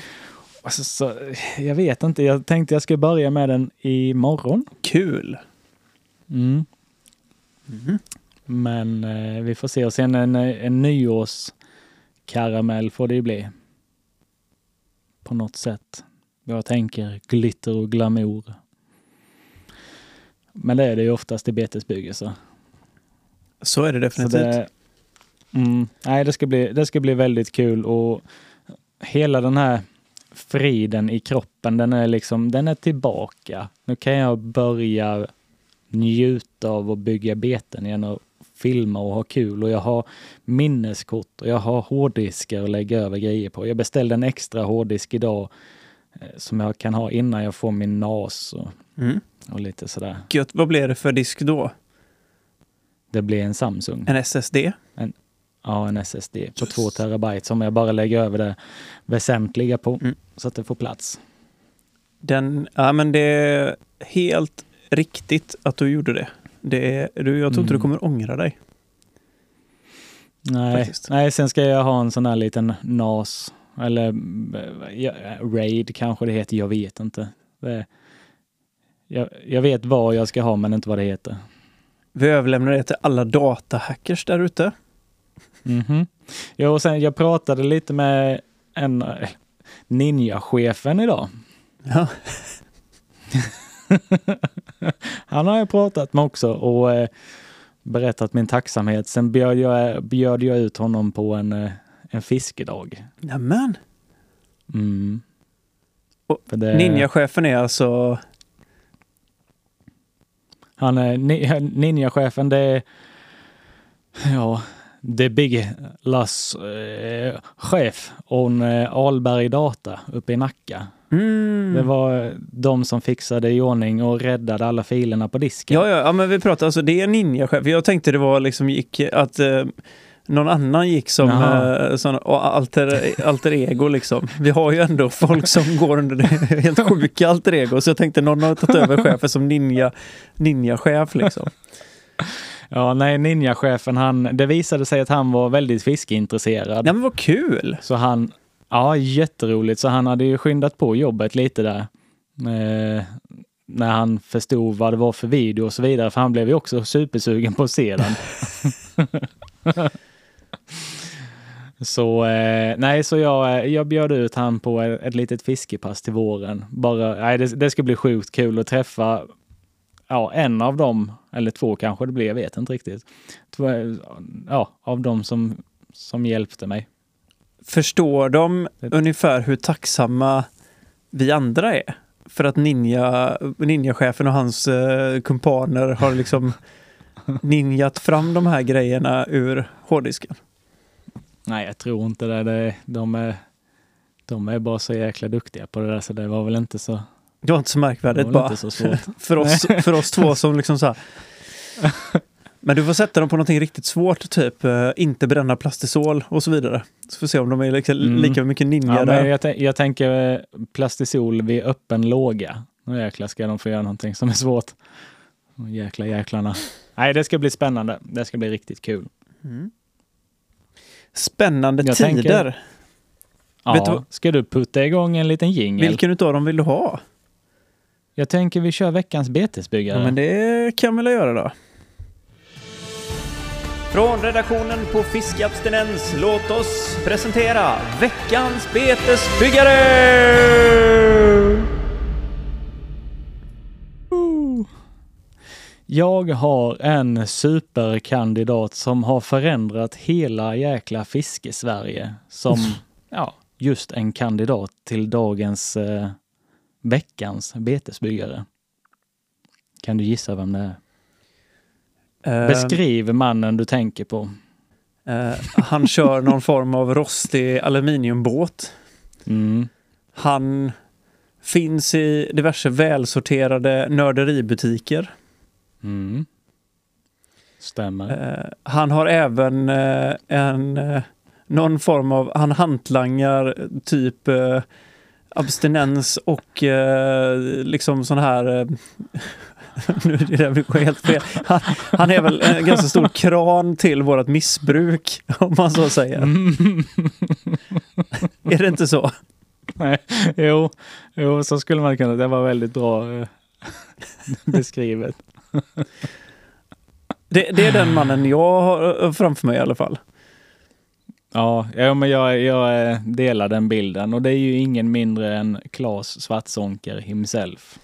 Alltså, så, jag vet inte. Jag tänkte jag skulle börja med den imorgon. Kul! Mm. Mhm. Men eh, vi får se. Och sen en, en nyårskaramell får det ju bli. På något sätt. Jag tänker glitter och glamour. Men det är det ju oftast i betesbygge så. Är det definitivt. det, mm, nej, det, ska bli, det ska bli väldigt kul och hela den här friden i kroppen, den är liksom, den är tillbaka. Nu kan jag börja njuta av att bygga beten igen och filma och ha kul och jag har minneskort och jag har hårddiskar att lägga över grejer på. Jag beställde en extra hårddisk idag eh, som jag kan ha innan jag får min NAS och, Mm. och lite sådär. Gött, vad blir det för disk då? Det blir en Samsung. En SSD? Ja, en SSD på 2 terabyte som jag bara lägger över det väsentliga på Mm. så att det får plats. Den, ja men det är helt riktigt att du gjorde det. det är, du, jag tror inte du Mm. kommer ångra dig. Nej, Faktiskt. nej, sen ska jag ha en sån här liten NAS eller eh, ja, RAID kanske det heter, jag vet inte. Det, Jag, jag vet vad jag ska ha men inte vad det heter. Vi överlämnar det till alla datahackers där ute. Mhm. Jo, och sen jag pratade lite med en ninja-chefen idag. Ja. Han har jag pratat med också och eh, berättat min tacksamhet. Sen bjöd jag, bjöd jag ut honom på en, eh, en fiskedag. Nämen. Mm. Och det- Ninjachefen är alltså... Han är ni, ninja-chefen, det är ja, the big lass eh, chef on eh, Alberg Data uppe i Nacka. Mm. Det var de som fixade i ordning och räddade alla filerna på disken. Ja, ja, ja, men vi pratar alltså, det är ninjachef. Jag tänkte det var liksom gick att eh, någon annan gick som eh, sån, och alter, alter ego liksom. Vi har ju ändå folk som går under det helt sjuka alter ego. Så jag tänkte någon har tagit över chefen som ninja, ninjachef liksom. Ja, nej, ninja-chefen, han, det visade sig att han var väldigt fiskeintresserad. Nej men vad kul! Så han, ja, jätteroligt. Så han hade ju skyndat på jobbet lite där. Eh, när han förstod vad det var för video och så vidare. För han blev ju också supersugen på att se den. så eh, nej, så jag, eh, jag bjöd ut han på ett, ett litet fiskepass till våren. Bara, nej, det, det ska bli sjukt kul att träffa ja, en av dem, eller två kanske det blir, jag vet inte riktigt. Två, ja, av dem som, som hjälpte mig. Förstår de Det- ungefär hur tacksamma vi andra är? För att ninja, ninjachefen och hans eh, kumpaner har liksom ninjat fram de här grejerna ur hårddisken. Nej, jag tror inte det. det de, är, de är bara så jäkla duktiga på det där så det var väl inte så, Det var inte så märkvärdigt bara. så. För oss, för oss två som liksom så här. Men du får sätta dem på någonting riktigt svårt, typ eh, inte bränna plastisol och så vidare. Så får vi se om de är liksom, Mm. lika mycket ninja Ja, där. jag, jag tänker eh, plastisol vid öppen låga. Nu jäklar ska de få göra någonting som är svårt. Jäkla jäklarna. Nej, det ska bli spännande. Det ska bli riktigt kul. Mm. Spännande Jag tider. tänker- du Ja, vad- ska du putta igång en liten jingel? Vilken utav dem vill du ha? Jag tänker vi kör veckans betesbyggare. Ja, men det kan vi väl göra då. Från redaktionen på Fiskabstinens, låt oss presentera veckans betesbyggare! Jag har en superkandidat som har förändrat hela jäkla fiskesverige som ja, just en kandidat till dagens eh, veckans betesbyggare. Kan du gissa vem det är? Eh, Beskriv mannen du tänker på. eh, han kör någon form av rostig aluminiumbåt. Mm. Han finns i diverse välsorterade nördeributiker. Mm. Stämmer. Eh, han har även en någon form av, han hantlangar typ abstinens och eh, liksom sån här eh, nu är det vi helt fel. Han, han är väl en ganska stor kran till vårt missbruk om man så säger. Mm. Är det inte så? Nej, jo, jo, så skulle man kunna. Det var väldigt bra eh, beskrivet. Det, det är den mannen jag har eh, framför mig i alla fall. Ja, ja men jag, jag eh, delar den bilden och det är ju ingen mindre än Claes Svartzonker himself.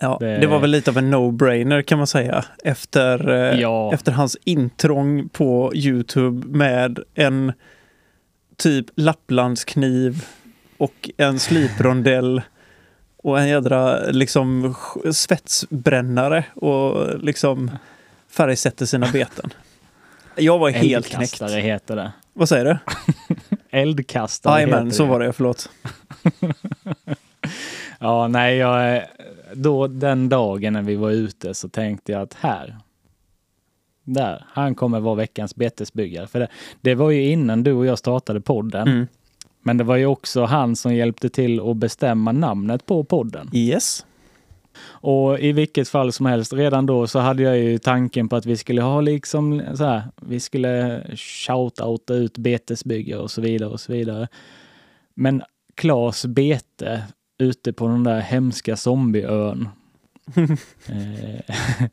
Ja, Det- det var väl lite av en no-brainer kan man säga efter, eh, Ja. efter hans intrång på Youtube med en typ Lapplandskniv och en sliprondell och en jädra liksom svetsbrännare och liksom färgsätter sina beten. Jag var helt knäckt. Heter det. Vad säger du? Eldkastare Jajamän, så var det. Förlåt. Ja, nej, jag, då den dagen när vi var ute så tänkte jag att här, där, han kommer vara veckans betesbyggare. För det, det var ju innan du och jag startade podden. Mm. Men det var ju också han som hjälpte till att bestämma namnet på podden. Yes. Och i vilket fall som helst, redan då så hade jag ju tanken på att vi skulle ha liksom så här, vi skulle shout-outa ut betesbyggare och så vidare och så vidare. Men Klas bete ute på den där hemska zombieön, Eh,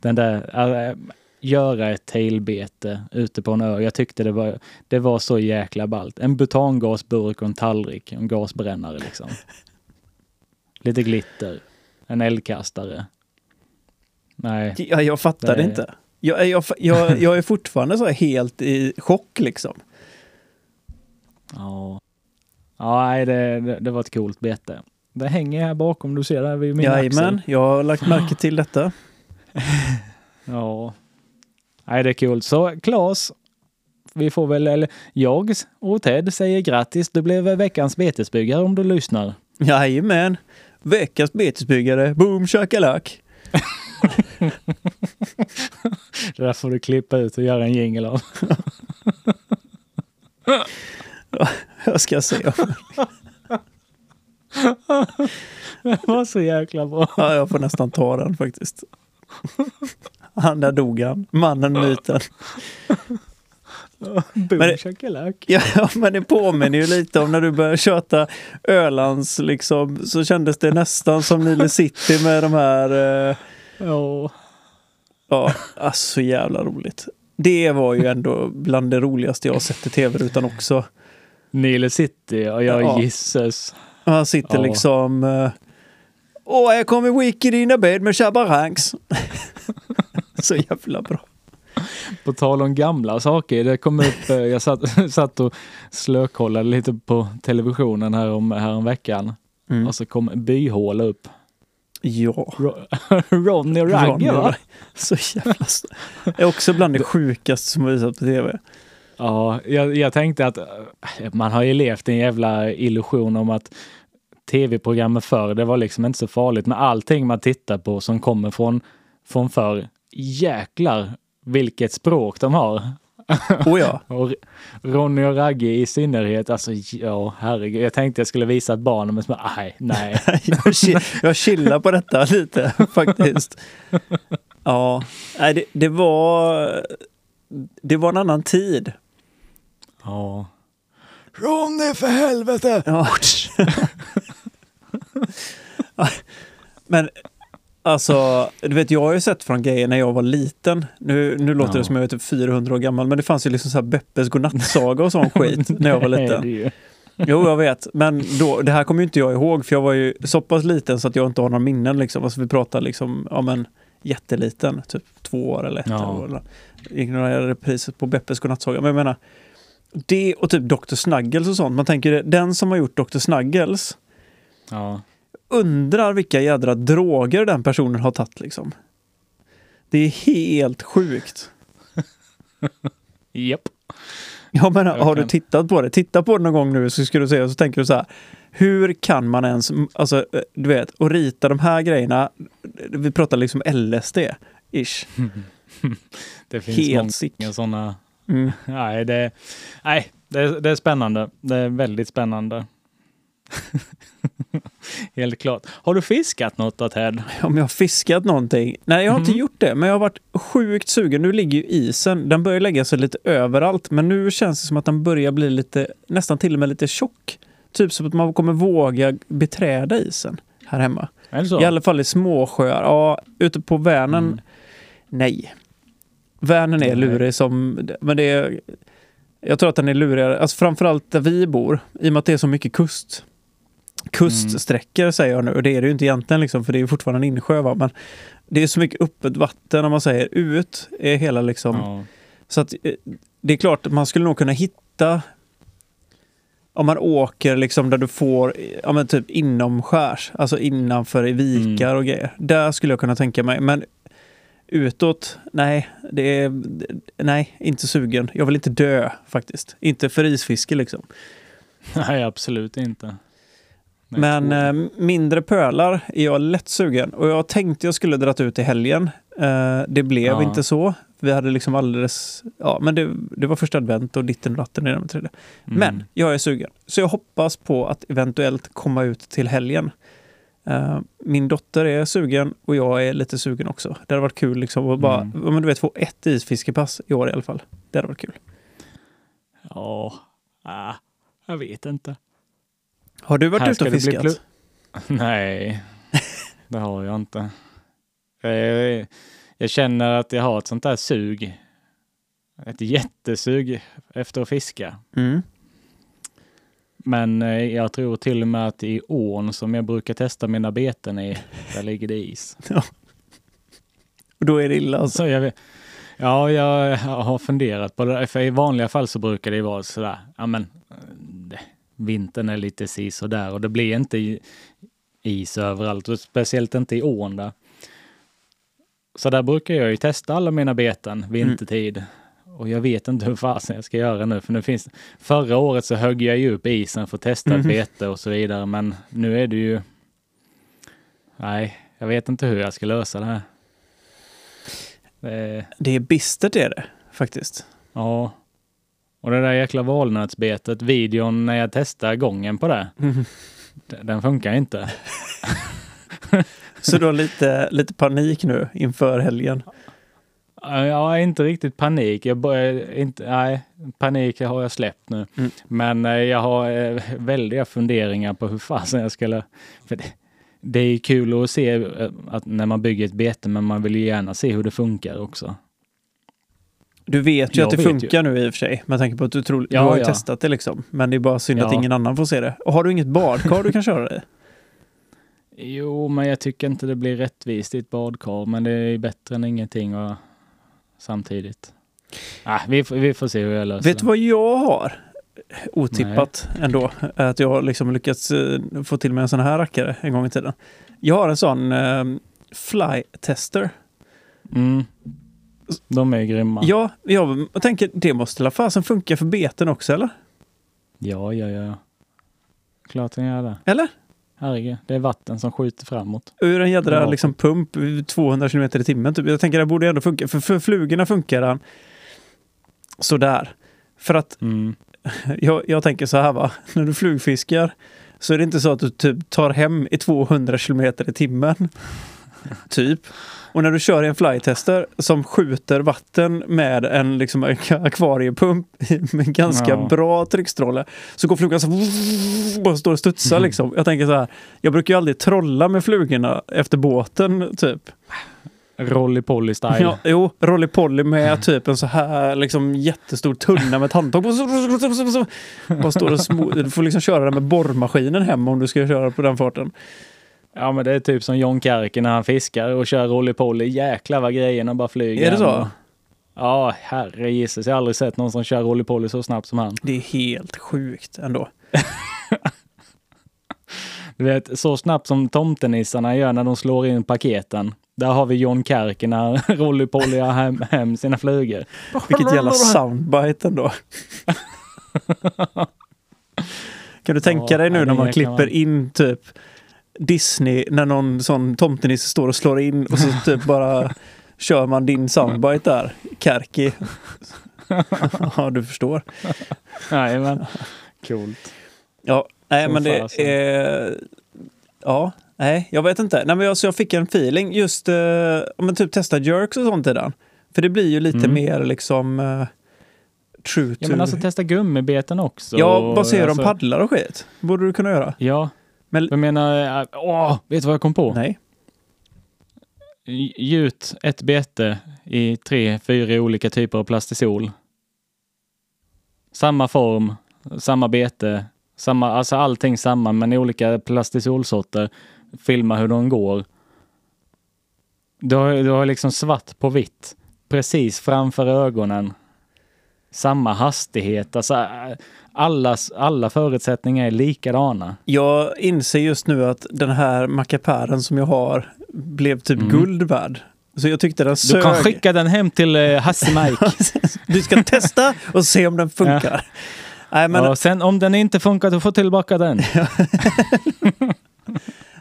Den där, äh, göra ett tailbete ute på en ö. Jag tyckte det var, det var så jäkla ballt. En butangasburk och en tallrik, en gasbrännare liksom. Lite glitter, en eldkastare. Nej, Ja, jag fattar Det- inte. Jag, jag, jag, jag är fortfarande så här helt i chock liksom. ja. Ja, nej, det, det, det var ett coolt bete. Det hänger här bakom, du ser där vid min Jajamän, axel. jag har lagt märke till detta. Ja. Nej, det är kul. Så Claes, vi får väl, eller jag och Ted säger grattis. Du blev veckans betesbyggare om du lyssnar. Jajamän, veckans betesbyggare, boom shakalak. Det där får du klippa ut och göra en jingle av. Jag ska se. Det var så jäkla bra. Ja, jag får nästan ta den faktiskt. Han där dog han, mannen, myten. Men. Ja, ja, men det påminner ju lite om när du började köta Ölands liksom, så kändes det nästan som Nile City med de här, eh, Ja. ja, alltså så jävla roligt. Det var ju ändå bland det roligaste jag sett i tv-rutan också. Nile City, jag Ja. gisses. Han sitter Ja. liksom, eh, åh, här kommer Wiki i dina bed med Shabba Ranks. så jävla bra. På tal om gamla saker, det kom upp, eh, jag satt, satt och slökollade lite på televisionen här om, här om veckan. Mm. Och så kom Byhåla upp. Ja. Ro- Ronny och Ragge va? Så jävla är också bland det sjukaste som har visat på tv. Ja, jag, jag tänkte att eh, man har ju levt i en jävla illusion om att tv-programmen förr, det var liksom inte så farligt. Men allting man tittar på som kommer från, från förr, jäklar vilket språk de har. Oh ja. Och Ronny och Ragge i synnerhet, alltså ja, herregud. Jag tänkte jag skulle visa ett barn, men så bara, nej, nej. jag, jag chillar på detta lite faktiskt. Ja, nej, det, det var det var en annan tid. Ja. Ronny för helvete! Ja. Men alltså, du vet, jag har ju sett från grejer när jag var liten. Nu, nu låter Ja. det som jag är typ 400 år gammal, men det fanns ju liksom så här Beppes godnattsaga och sån skit när jag var liten. Jo, jag vet. Men då, det här kommer ju inte jag ihåg för jag var ju så pass liten så att jag inte har några minnen. Liksom. Alltså, vi pratar liksom, ja men jätteliten, typ två år eller ett Ja. år. Eller, ignorerade priset på Beppes godnattsaga. Men jag menar, det och typ Dr. Snuggles och sånt. Man tänker, den som har gjort Dr. Snuggles Ja. Undrar vilka jädra droger den personen har tagit liksom. Det är helt sjukt. Japp. Jag menar, Jag har du tittat på det? Titta på det någon gång nu så ska du se och så tänker du så här. Hur kan man ens, alltså du vet, och rita de här grejerna. Vi pratar liksom LSD-ish. Det finns Helt sick. många sådana. Mm. Nej, det, nej det, är- det är spännande. Det är väldigt spännande. Helt klart. Har du fiskat något då Ted? Om jag har fiskat någonting? Nej, jag har inte Mhm. gjort det, men jag har varit sjukt sugen. Nu ligger ju isen, den börjar lägga sig lite överallt, men nu känns det som att den börjar bli lite, nästan till och med lite tjock. Typ som att man kommer våga beträda isen här hemma. I alla fall i småsjöar. Ja, ute på Vänern, Mm. nej. Vänern är lurig som, men det är, jag tror att den är lurigare, alltså framförallt där vi bor, i och med att det är så mycket kust. Kuststräckor säger jag nu, och det är det ju inte egentligen liksom, för det är fortfarande en insjö va? men det är så mycket öppet vatten om man säger ut, är hela liksom, Ja. så att eh, det är klart man skulle nog kunna hitta om man åker liksom där du får, ja men typ inomskärs, alltså innanför i vikar och grejer. Där skulle jag kunna tänka mig. Men utåt, nej, det är, nej, inte sugen. Jag vill inte dö faktiskt. Inte för isfiske liksom. Nej, absolut inte. Men eh, mindre pölar är jag lätt sugen. Och jag tänkte jag skulle dra ut i helgen. Eh, det blev Ja. inte så. Vi hade liksom alldeles, ja men det, det var första advent och ditten och ratten i den tredje. Mm. Men jag är sugen. Så jag hoppas på att eventuellt komma ut till helgen. Eh, min dotter är sugen och jag är lite sugen också. Det hade varit kul liksom att bara, Mm. men du vet, få ett isfiskepass i år i alla fall. Det hade varit kul. Ja, ah, jag vet inte. Har du varit Här ute och fiskat? Nej, det har jag inte. Eh, Jag känner att jag har ett sånt där sug. Ett jättesug efter att fiska. Mm. Men eh, jag tror till och med att i ån som jag brukar testa mina beten i, där ligger det is. Och då är det illa alltså. Så jag, ja, jag har funderat på det. För i vanliga fall så brukar det vara sådär, ja men vintern är lite si och där och det blir inte is överallt och speciellt inte i ån där. Så där brukar jag ju testa alla mina beten vintertid. Och jag vet inte hur fasen jag ska göra nu, för nu finns Förra året så högg jag ju upp isen för att testa ett Mhm. bete och så vidare, men nu är det ju... Nej, jag vet inte hur jag ska lösa det här. Det är- Det är bistert är det faktiskt. Ja. Och det där jäkla valnötsbetet, videon när jag testar gången på det, d- den funkar inte. Så du har lite, lite panik nu inför helgen. Har inte riktigt panik. Jag börjar inte, nej, panik har jag släppt nu. Mm. Men eh, jag har eh, väldiga funderingar på hur fasen jag skulle... För det, det är kul att se eh, att när man bygger ett bete, men man vill ju gärna se hur det funkar också. Du vet ju Jag att det funkar nu i och för sig, med tanke på att du, tror, Ja, du har ju ja. testat det liksom. Men det är bara synd att Ja. ingen annan får se det. Och har du inget badkar du kan köra det i? Jo, men jag tycker inte det blir rättvist i ett badkar, men det är bättre än ingenting och samtidigt. Ah, vi, får- vi får se hur jag löser Vet du det. vad jag har? Otippat ändå. Att jag har liksom lyckats eh, få till mig en sån här rackare en gång i tiden. Jag har en sån eh, fly tester. Mm. De är grymma. Ja, jag tänker det måste la fasen funka för beten också eller? Ja, ja, ja. Klart den gör det. Eller? Herregud, det är vatten som skjuter framåt. Ur en jädra Ja. liksom, pump 200 km i timmen. Typ. Jag tänker det borde ändå funka. För, för flugorna funkar den sådär. För att Mm. jag, jag tänker så här va, när du flugfiskar så är det inte så att du typ tar hem i 200 km i timmen. typ. Och när du kör i en flytester som skjuter vatten med en liksom, akvariepump med ganska Ja. bra tryckstråle så går flugan så bara står och studsar liksom. Jag tänker så här, jag brukar ju aldrig trolla med flugorna efter båten typ. Rolly Polly style. Ja, jo, Rolly Polly med typ en så här liksom jättestor tunna med ett handtag. Bara står och du får liksom köra den med borrmaskinen hem om du ska köra på den farten. Ja, men det är typ som John Kärke när han fiskar och kör Rolly Polly. Jäklar vad grejerna bara flyger. Är det så? Ja, herre Jesus. Jag har aldrig sett någon som kör Rolly Polly så snabbt som han. Det är helt sjukt ändå. Du vet, så snabbt som tomtenissarna gör när de slår in paketen. Där har vi John Kärke när Rolly Polly har hem, hem sina flugor. Vilket jävla soundbite ändå. Kan du tänka Ja, dig nu när man klipper man. in typ Disney när någon sån tomtenisse står och slår in och så typ bara kör man din soundbite där. Kärki. ja, du förstår. Nej, men coolt. Ja, nej men det är... Ja, nej, jag vet inte. Nej, men alltså, jag fick en feeling just eh, om man typ testar jerks och sånt i den. För det blir ju lite Mm. mer liksom eh, true to... Ja, men alltså testa gummibeten också. ja, vad ser du alltså, om paddlar och skit? borde du kunna göra. Ja, Men jag menar, äh, åh, vet du vad jag kom på? nej. Gjut ett bete i tre, fyra olika typer av plastisol. Samma form, samma bete, samma, alltså allting samma men i olika plastisolsorter. Filma hur de går. Du har, du har liksom svart på vitt precis framför ögonen. Samma hastighet, alltså äh, allas, alla förutsättningar är likadana. Jag inser just nu att den här mackapären som jag har blev typ Mm. guld värd. Så jag tyckte den Du sög. kan skicka den hem till eh, Hasse Mike. du ska testa och se om den funkar. Nej, men och sen om den inte funkar, du får tillbaka den.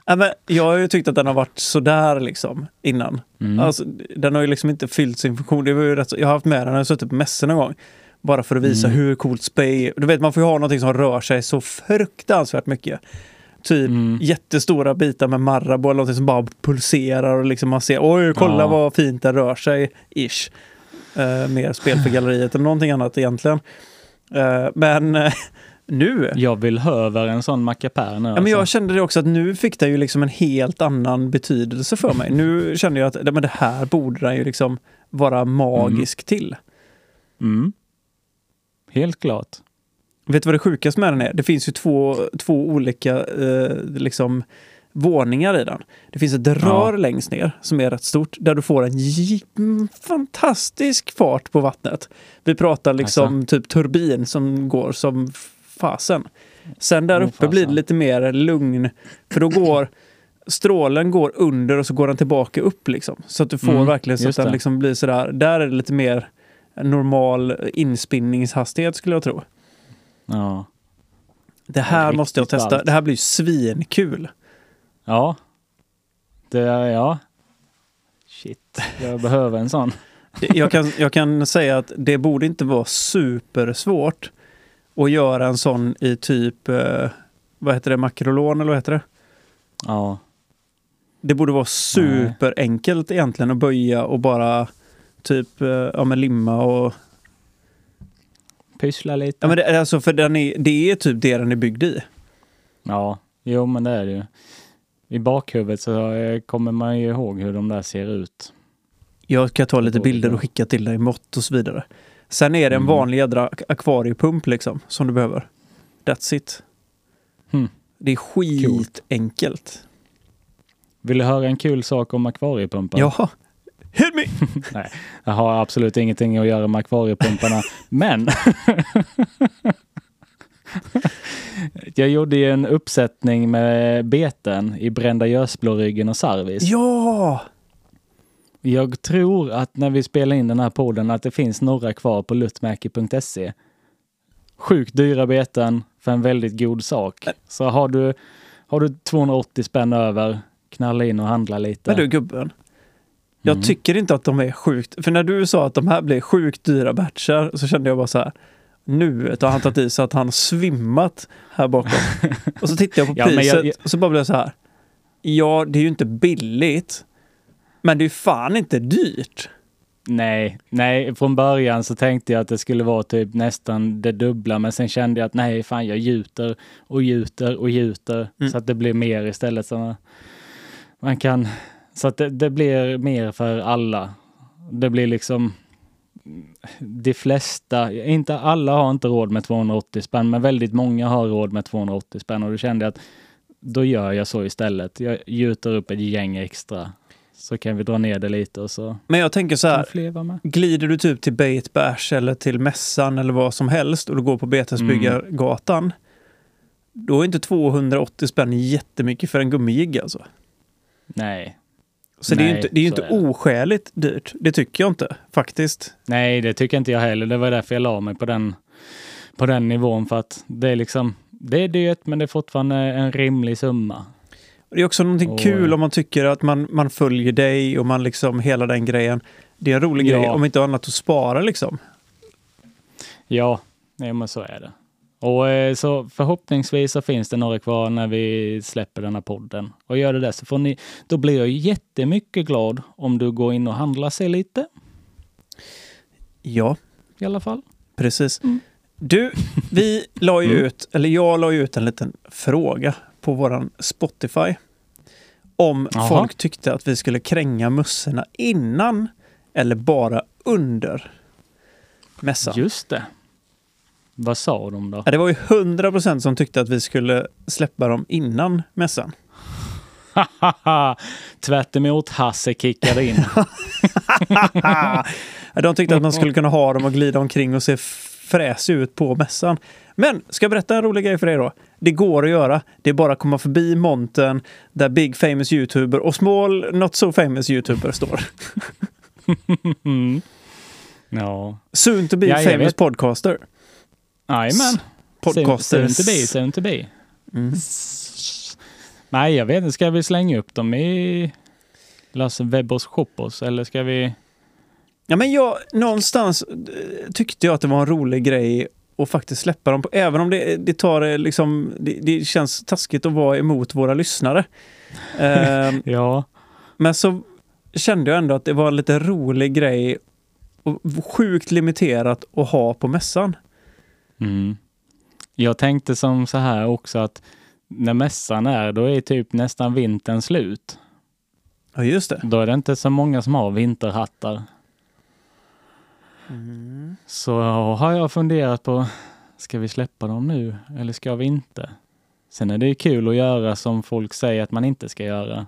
Ja, men jag har ju tyckt att den har varit sådär liksom innan. Mm. Alltså, den har ju liksom inte fyllt sin funktion. Det var ju rätt, jag har haft med den när jag suttit på mässor någon gång. Bara för att visa Mm. hur coolt spray är. Du vet, man får ju ha någonting som rör sig så fruktansvärt mycket. Typ Mm. jättestora bitar med Marabou eller någonting som bara pulserar och liksom man ser oj, kolla Ja. vad fint den rör sig, ish. Uh, mer spel för galleriet eller någonting annat egentligen. Eh, men eh, Nu? Jag vill höver en sån mackapär nu. Ja, men jag alltså. kände det också att nu fick det ju liksom en helt annan betydelse för mig. Nu kände jag att men det här borde den ju liksom vara magisk till. mm. Helt klart. Vet du vad det sjukaste med den är? Det finns ju två, två olika eh, liksom, våningar i den. Det finns ett rör längst ner som är rätt stort där du får en mm, fantastisk fart på vattnet. Vi pratar liksom typ turbin som går som fasen. Sen där uppe blir det lite mer lugn. För då går strålen går under och så går den tillbaka upp liksom. Så att du får Mm, verkligen så att den liksom blir sådär. Där är det lite mer normal inspinningshastighet skulle jag tro. Ja. Det här riktigt måste jag testa. ballt. Det här blir svinkul. Ja. Det ja. Shit, jag behöver en sån. Jag kan, jag kan säga att det borde inte vara supersvårt att göra en sån i typ, eh, vad heter det, makrolon eller vad heter det? Ja. Det borde vara superenkelt egentligen att böja och bara typ, eh, ja men limma och... Pyssla lite. Ja men det, alltså för den är, det är typ det den är byggd i. Ja, jo men det är det ju. I bakhuvudet så kommer man ju ihåg hur de där ser ut. Jag ska ta lite bilder och skicka till dig, mått och så vidare. Sen är det en Mm. vanlig jädra ak- akvariepump liksom, som du behöver. That's it. Hmm. Det är skitenkelt. Vill du höra en kul sak om akvariepumpen? Ja. Hit me! Nej, jag har absolut ingenting att göra med akvariepumparna. men jag gjorde ju en uppsättning med beten i Brända Görsblåryggen och Sarvis. Ja! Jag tror att när vi spelar in den här podden att det finns några kvar på luttmäki.se. Sjukt dyra beten för en väldigt god sak. Så har du, har du 280 spänn över, knalla in och handla lite. Men du gubben. Jag Mm. tycker inte att de är sjukt... För när du sa att de här blir sjukt dyra batchar så kände jag bara så här. Nu har han tagit i så att han svimmat här bakom. och så tittade jag på Ja, priset jag- jag- och så bara blev jag så här. Ja, det är ju inte billigt. Men det är ju fan inte dyrt. Nej, nej, från början så tänkte jag att det skulle vara typ nästan det dubbla, men sen kände jag att nej, fan jag gjuter och gjuter och gjuter Mm. så att det blir mer istället. Så man kan, så att det, det blir mer för alla. Det blir liksom de flesta, inte alla har inte råd med 280 spänn, men väldigt många har råd med 280 spänn och då kände jag att då gör jag så istället. Jag gjuter upp ett gäng extra så kan vi dra ner det lite och så Men jag tänker så här. Glider du typ till Bait Bash eller till mässan eller vad som helst och du går på Betesbyggargatan. Då är inte 280 spänn jättemycket för en gummijigg alltså. Nej. Så det är ju Nej, inte, det är inte är oskäligt dyrt. Det tycker jag inte faktiskt. Nej, det tycker inte jag heller. Det var därför jag la mig på den, på den nivån för att det är liksom, det är dyrt men det är fortfarande en rimlig summa. Det är också någonting Och- kul om man tycker att man, man följer dig och man liksom hela den grejen. Det är en rolig Ja. grej om inte annat att spara liksom. Ja, nej, men så är det. Och eh, så förhoppningsvis så finns det några kvar när vi släpper den här podden. Och gör det där så får ni, då blir jag jättemycket glad om du går in och handlar sig lite Ja, i alla fall. precis. Mm. Du, vi la ju Mm. ut, eller jag la ju ut en liten fråga på våran Spotify. Om Jaha. folk tyckte att vi skulle kränga mussorna innan eller bara under mässan. Just det. Vad sa de då? Ja, det var ju 100% som tyckte att vi skulle släppa dem innan mässan. Tvärt emot Hasse kickade in. De tyckte att man skulle kunna ha dem och glida omkring och se fräsig ut på mässan. Men, ska jag berätta en rolig grej för er då? Det går att göra. Det är bara att komma förbi monten där Big Famous YouTuber och Small Not So Famous YouTuber står. Ja. Soon to be Ja, famous podcaster. Jajamän. Podcasters. Soon to be, soon to be. Mm. Nej, jag vet inte. Ska vi slänga upp dem i Lasse Webbers Shoppers eller ska vi? Ja, men jag, någonstans eh, tyckte jag att det var en rolig grej att faktiskt släppa dem. På, även om det, det tar eh, liksom, det, det känns taskigt att vara emot våra lyssnare. Ehm, Ja. Men så kände jag ändå att det var en lite rolig grej och sjukt limiterat att ha på mässan. Mm. Jag tänkte som så här också att när mässan är, då är typ nästan vintern slut. Ja, just det. Då är det inte så många som har vinterhattar. Mm. Så har jag funderat på, ska vi släppa dem nu eller ska vi inte? Sen är det ju kul att göra som folk säger att man inte ska göra.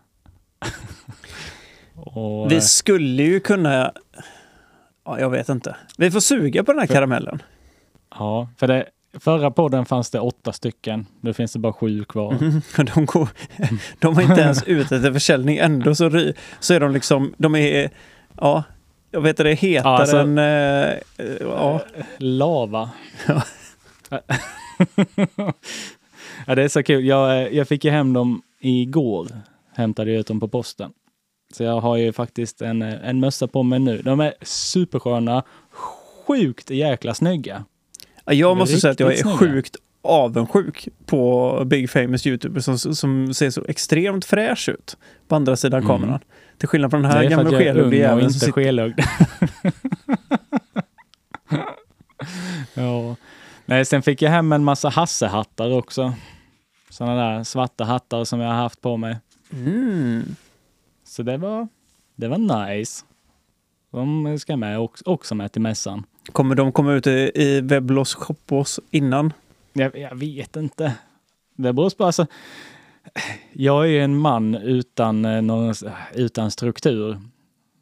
Och, eh, Vi skulle ju kunna... Ja, jag vet inte. Vi får suga på den här karamellen. Ja, för det, förra podden fanns det åtta stycken. Nu finns det bara sju kvar. Mhm. De, går, de har inte ens ute till försäljning. Ändå så, så är de liksom... De är... Ja, jag vet det är hetare Ja, alltså- än... eh, ja. Lava. Ja. ja, det är så kul. Jag, eh, jag fick ju hem dem igår. Hämtade ut dem på posten. Så jag har ju faktiskt en, eh, en mössa på mig nu. De är supersköna. Sjukt jäkla snygga. Ja, Jag måste säga att jag är sjukt avundsjuk på Big Famous YouTubers som, som ser så extremt fräsch ut på andra sidan Mm. kameran. Till skillnad från den Det här är för gamla att jag är skelögde ung och jäveln inte skelögd. ja. Nej, sen fick jag hem en massa Hassehattar också. Sådana där svarta hattar som jag har haft på mig. Mm. Så det var, det var nice. De ska med också, också med till mässan. Kommer de komma ut i, i Weblos Shoppos innan? Jag, jag vet inte. Det beror på, alltså. Jag är ju en man utan, eh, någon, utan struktur.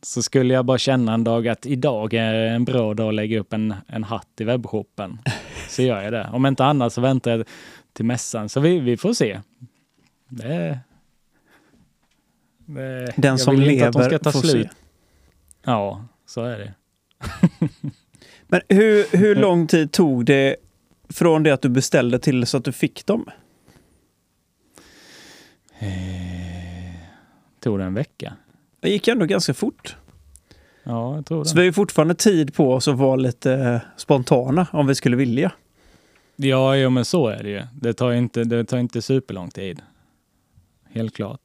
Så skulle jag bara känna en dag att idag är en bra dag att lägga upp en, en hatt i webbshoppen. Så gör jag det. Om inte annat så väntar jag till mässan. Så vi, vi får se. Det, det, Den som inte att de lever ska ta får slut. se. Ja, så är det. Men hur, hur lång tid tog det från det att du beställde till så att du fick dem? Eh, tog det en vecka? Det gick ändå ganska fort. Ja, jag tror det. Så vi har ju fortfarande tid på oss att vara lite eh, spontana om vi skulle vilja. Ja, jo, men så är det ju. Det tar inte, det tar inte superlång tid. Helt klart.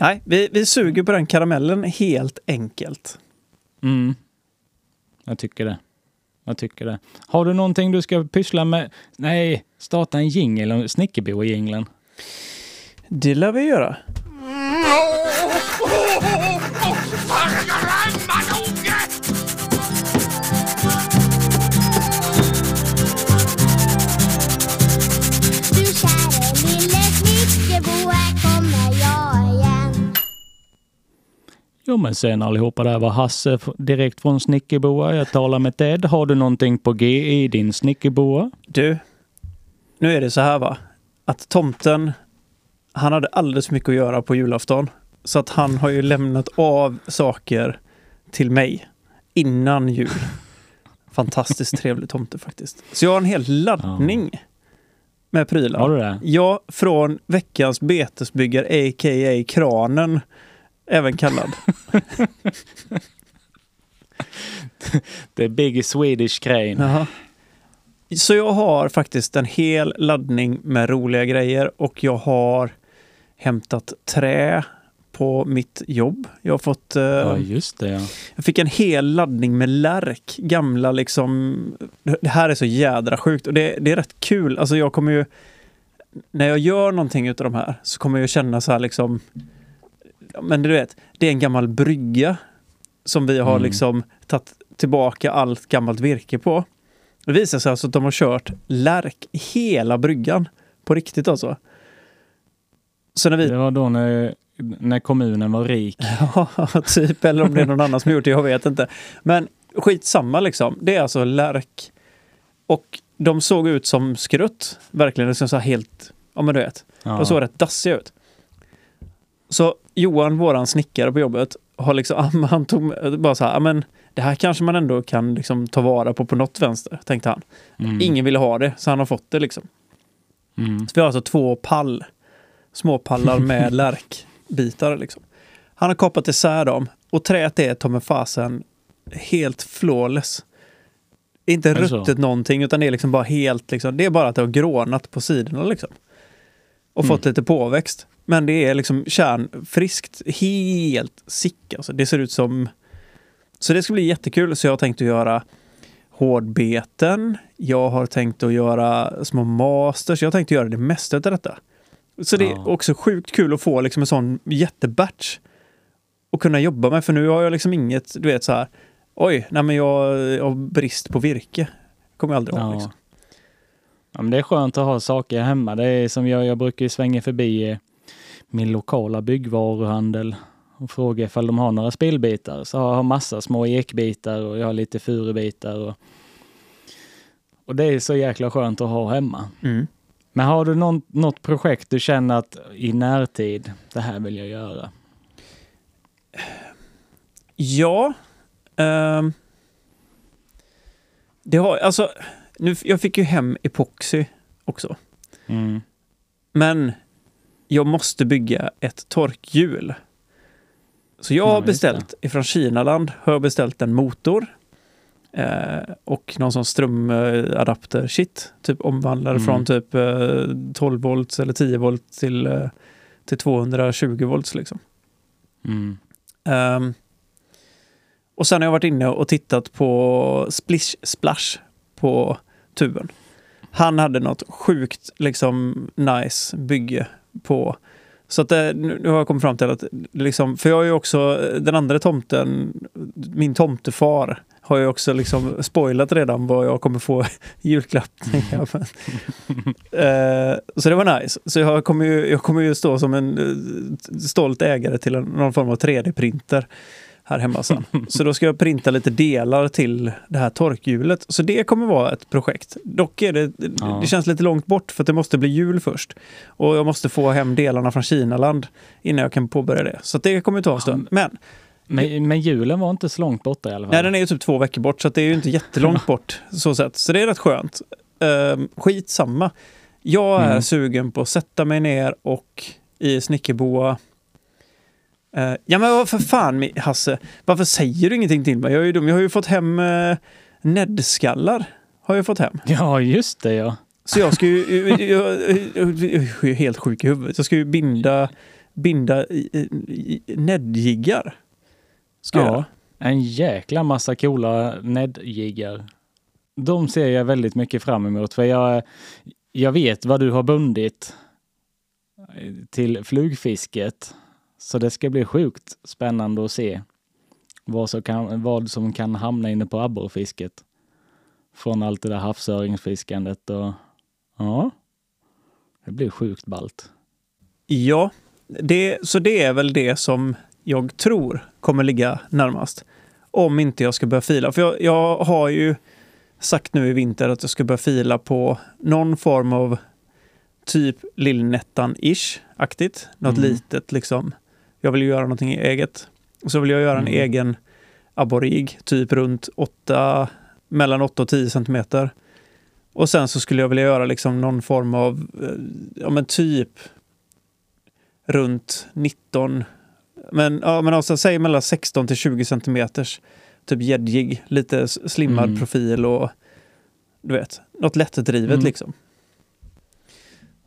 Nej, vi, vi suger på den karamellen helt enkelt. Mm. Jag tycker det. Jag tycker det. Har du någonting du ska pyssla med? Nej, starta en jingel, Snickerbo-jingeln. Det lär vi göra. Jo men sen allihopa, där var Hasse direkt från Snickerboa. Jag talar med Ted. Har du någonting på G i din Snickerboa? Du, nu är det så här va. Att tomten, han hade alldeles mycket att göra på julafton. Så att han har ju lämnat av saker till mig innan jul. Fantastiskt trevlig tomte faktiskt. Så jag har en hel laddning med prylar. Har du det? Ja, från veckans betesbyggare, a.k.a. kranen, även kallad. The Big Swedish Crane. Jaha. Så jag har faktiskt en hel laddning med roliga grejer och jag har hämtat trä på mitt jobb. Jag har fått... Eh, Ja, just det ja. jag fick en hel laddning med lärk. Gamla liksom... Det här är så jädra sjukt och det, det är rätt kul. Alltså jag kommer ju... När jag gör någonting utav de här så kommer jag känna så här liksom... Men du vet, det är en gammal brygga som vi har Mm. liksom tagit tillbaka allt gammalt virke på. Det visar sig alltså att de har kört lärk hela bryggan. På riktigt alltså. Så när vi Det var då när, när kommunen var rik. Ja, typ. Eller om det är någon annan som gjort det, jag vet inte. Men skitsamma liksom. Det är alltså lärk. Och de såg ut som skrutt. Verkligen liksom så helt, ja men du vet. Ja. De såg rätt dassiga ut. Så Johan, våran snickare på jobbet, har liksom, han tog bara så här, "Ja, men det här kanske man ändå kan liksom ta vara på på något vänster, tänkte han. Mm. Ingen ville ha det, så han har fått det liksom. Mm. Så vi har alltså två pall, små pallar med lärkbitar liksom. Han har kapat isär dem och träet är ta fasen helt flawless. Inte ruttet någonting utan det är liksom bara helt liksom, det är bara att det har grånat på sidorna liksom. Och Mm. fått lite påväxt. Men det är liksom kärnfriskt, helt sick alltså. Det ser ut som... Så det ska bli jättekul så jag har tänkt att göra hårdbeten. Jag har tänkt att göra små masters. Jag har tänkt att göra det mesta av detta. Så det är också sjukt kul att få liksom en sån jättebatch och kunna jobba med. För nu har jag liksom inget, du vet så här. Oj, nej men jag, jag har brist på virke. kommer jag aldrig ha. Ja. Liksom. Ja, men det är skönt att ha saker hemma. Det är som jag, jag brukar svänga förbi eh, min lokala byggvaruhandel och fråga ifall de har några spillbitar. Så jag har massa små ekbitar och jag har lite furubitar. Och, och det är så jäkla skönt att ha hemma. Mm. Men har du någon, något projekt du känner att i närtid, det här vill jag göra? Ja. ehm, det har, alltså, nu, jag fick ju hem epoxy också. Mm. Men jag måste bygga ett torkhjul. Så jag Ja, har det. beställt ifrån Kinaland har jag beställt en motor. Eh, och någon sån strömadapter shit. Typ omvandlare Mm. från typ eh, 12 volts eller 10 volt till, eh, till 220 volts liksom. Mm. Ehm, och sen har jag varit inne och tittat på Splish Splash på tuben. Han hade något sjukt liksom nice bygge på så att det, nu nu har jag kommit fram till att liksom, för jag är ju också den andra tomten, min tomtefar har ju också liksom spoilat redan vad jag kommer få i julklapp. Eh, så det var nice. Så jag kommer ju, jag kommer ju stå som en eh, stolt ägare till en, någon form av 3D-printer här hemma sen. Så då ska jag printa lite delar till det här torkhjulet. Så det kommer vara ett projekt. Dock är det, Ja. det känns lite långt bort för att det måste bli jul först. Och jag måste få hem delarna från Kinaland innan jag kan påbörja det. Så det kommer ta en stund. Men Men, men julen var inte så långt borta i alla fall. Nej, den är ju typ två veckor bort så det är ju inte jättelångt bort så sätt. Så det är rätt skönt. Um, skitsamma. Jag är Mm. sugen på att sätta mig ner och i snickerboa. Eh, ja men vad för fan Hasse, varför säger du ingenting till mig? Jag är ju dum. Jag har ju fått hem uh, Ned-skallar. Har jag fått hem. Ja, just det ja. Så jag ska ju, jag, jag, jag, är helt sjuk i huvudet. Jag ska ju binda, binda Ned-jiggar. Ska Ja, göra. en jäkla massa coola Ned-jiggar. De ser jag väldigt mycket fram emot för jag, jag vet vad du har bundit till flugfisket. Så det ska bli sjukt spännande att se vad som kan, vad som kan hamna inne på abborrfisket. Från allt det där havsöringsfiskandet och ja, det blir sjukt ballt. Ja, det, så det är väl det som jag tror kommer ligga närmast. Om inte jag ska börja fila. För jag, jag har ju sagt nu i vinter att jag ska börja fila på någon form av typ Lillnettan-ish-aktigt. Något Mm. litet liksom. Jag vill ju göra någonting eget. Och så vill jag göra en Mm. egen abborrig, typ runt 8, mellan 8 och 10 centimeter. Och sen så skulle jag vilja göra liksom någon form av, eh, ja men typ runt 19, men, ja, men alltså säg mellan 16 till 20 centimeters typ gäddjig, lite slimmad Mm. profil och du vet, något lättdrivet Mm. liksom.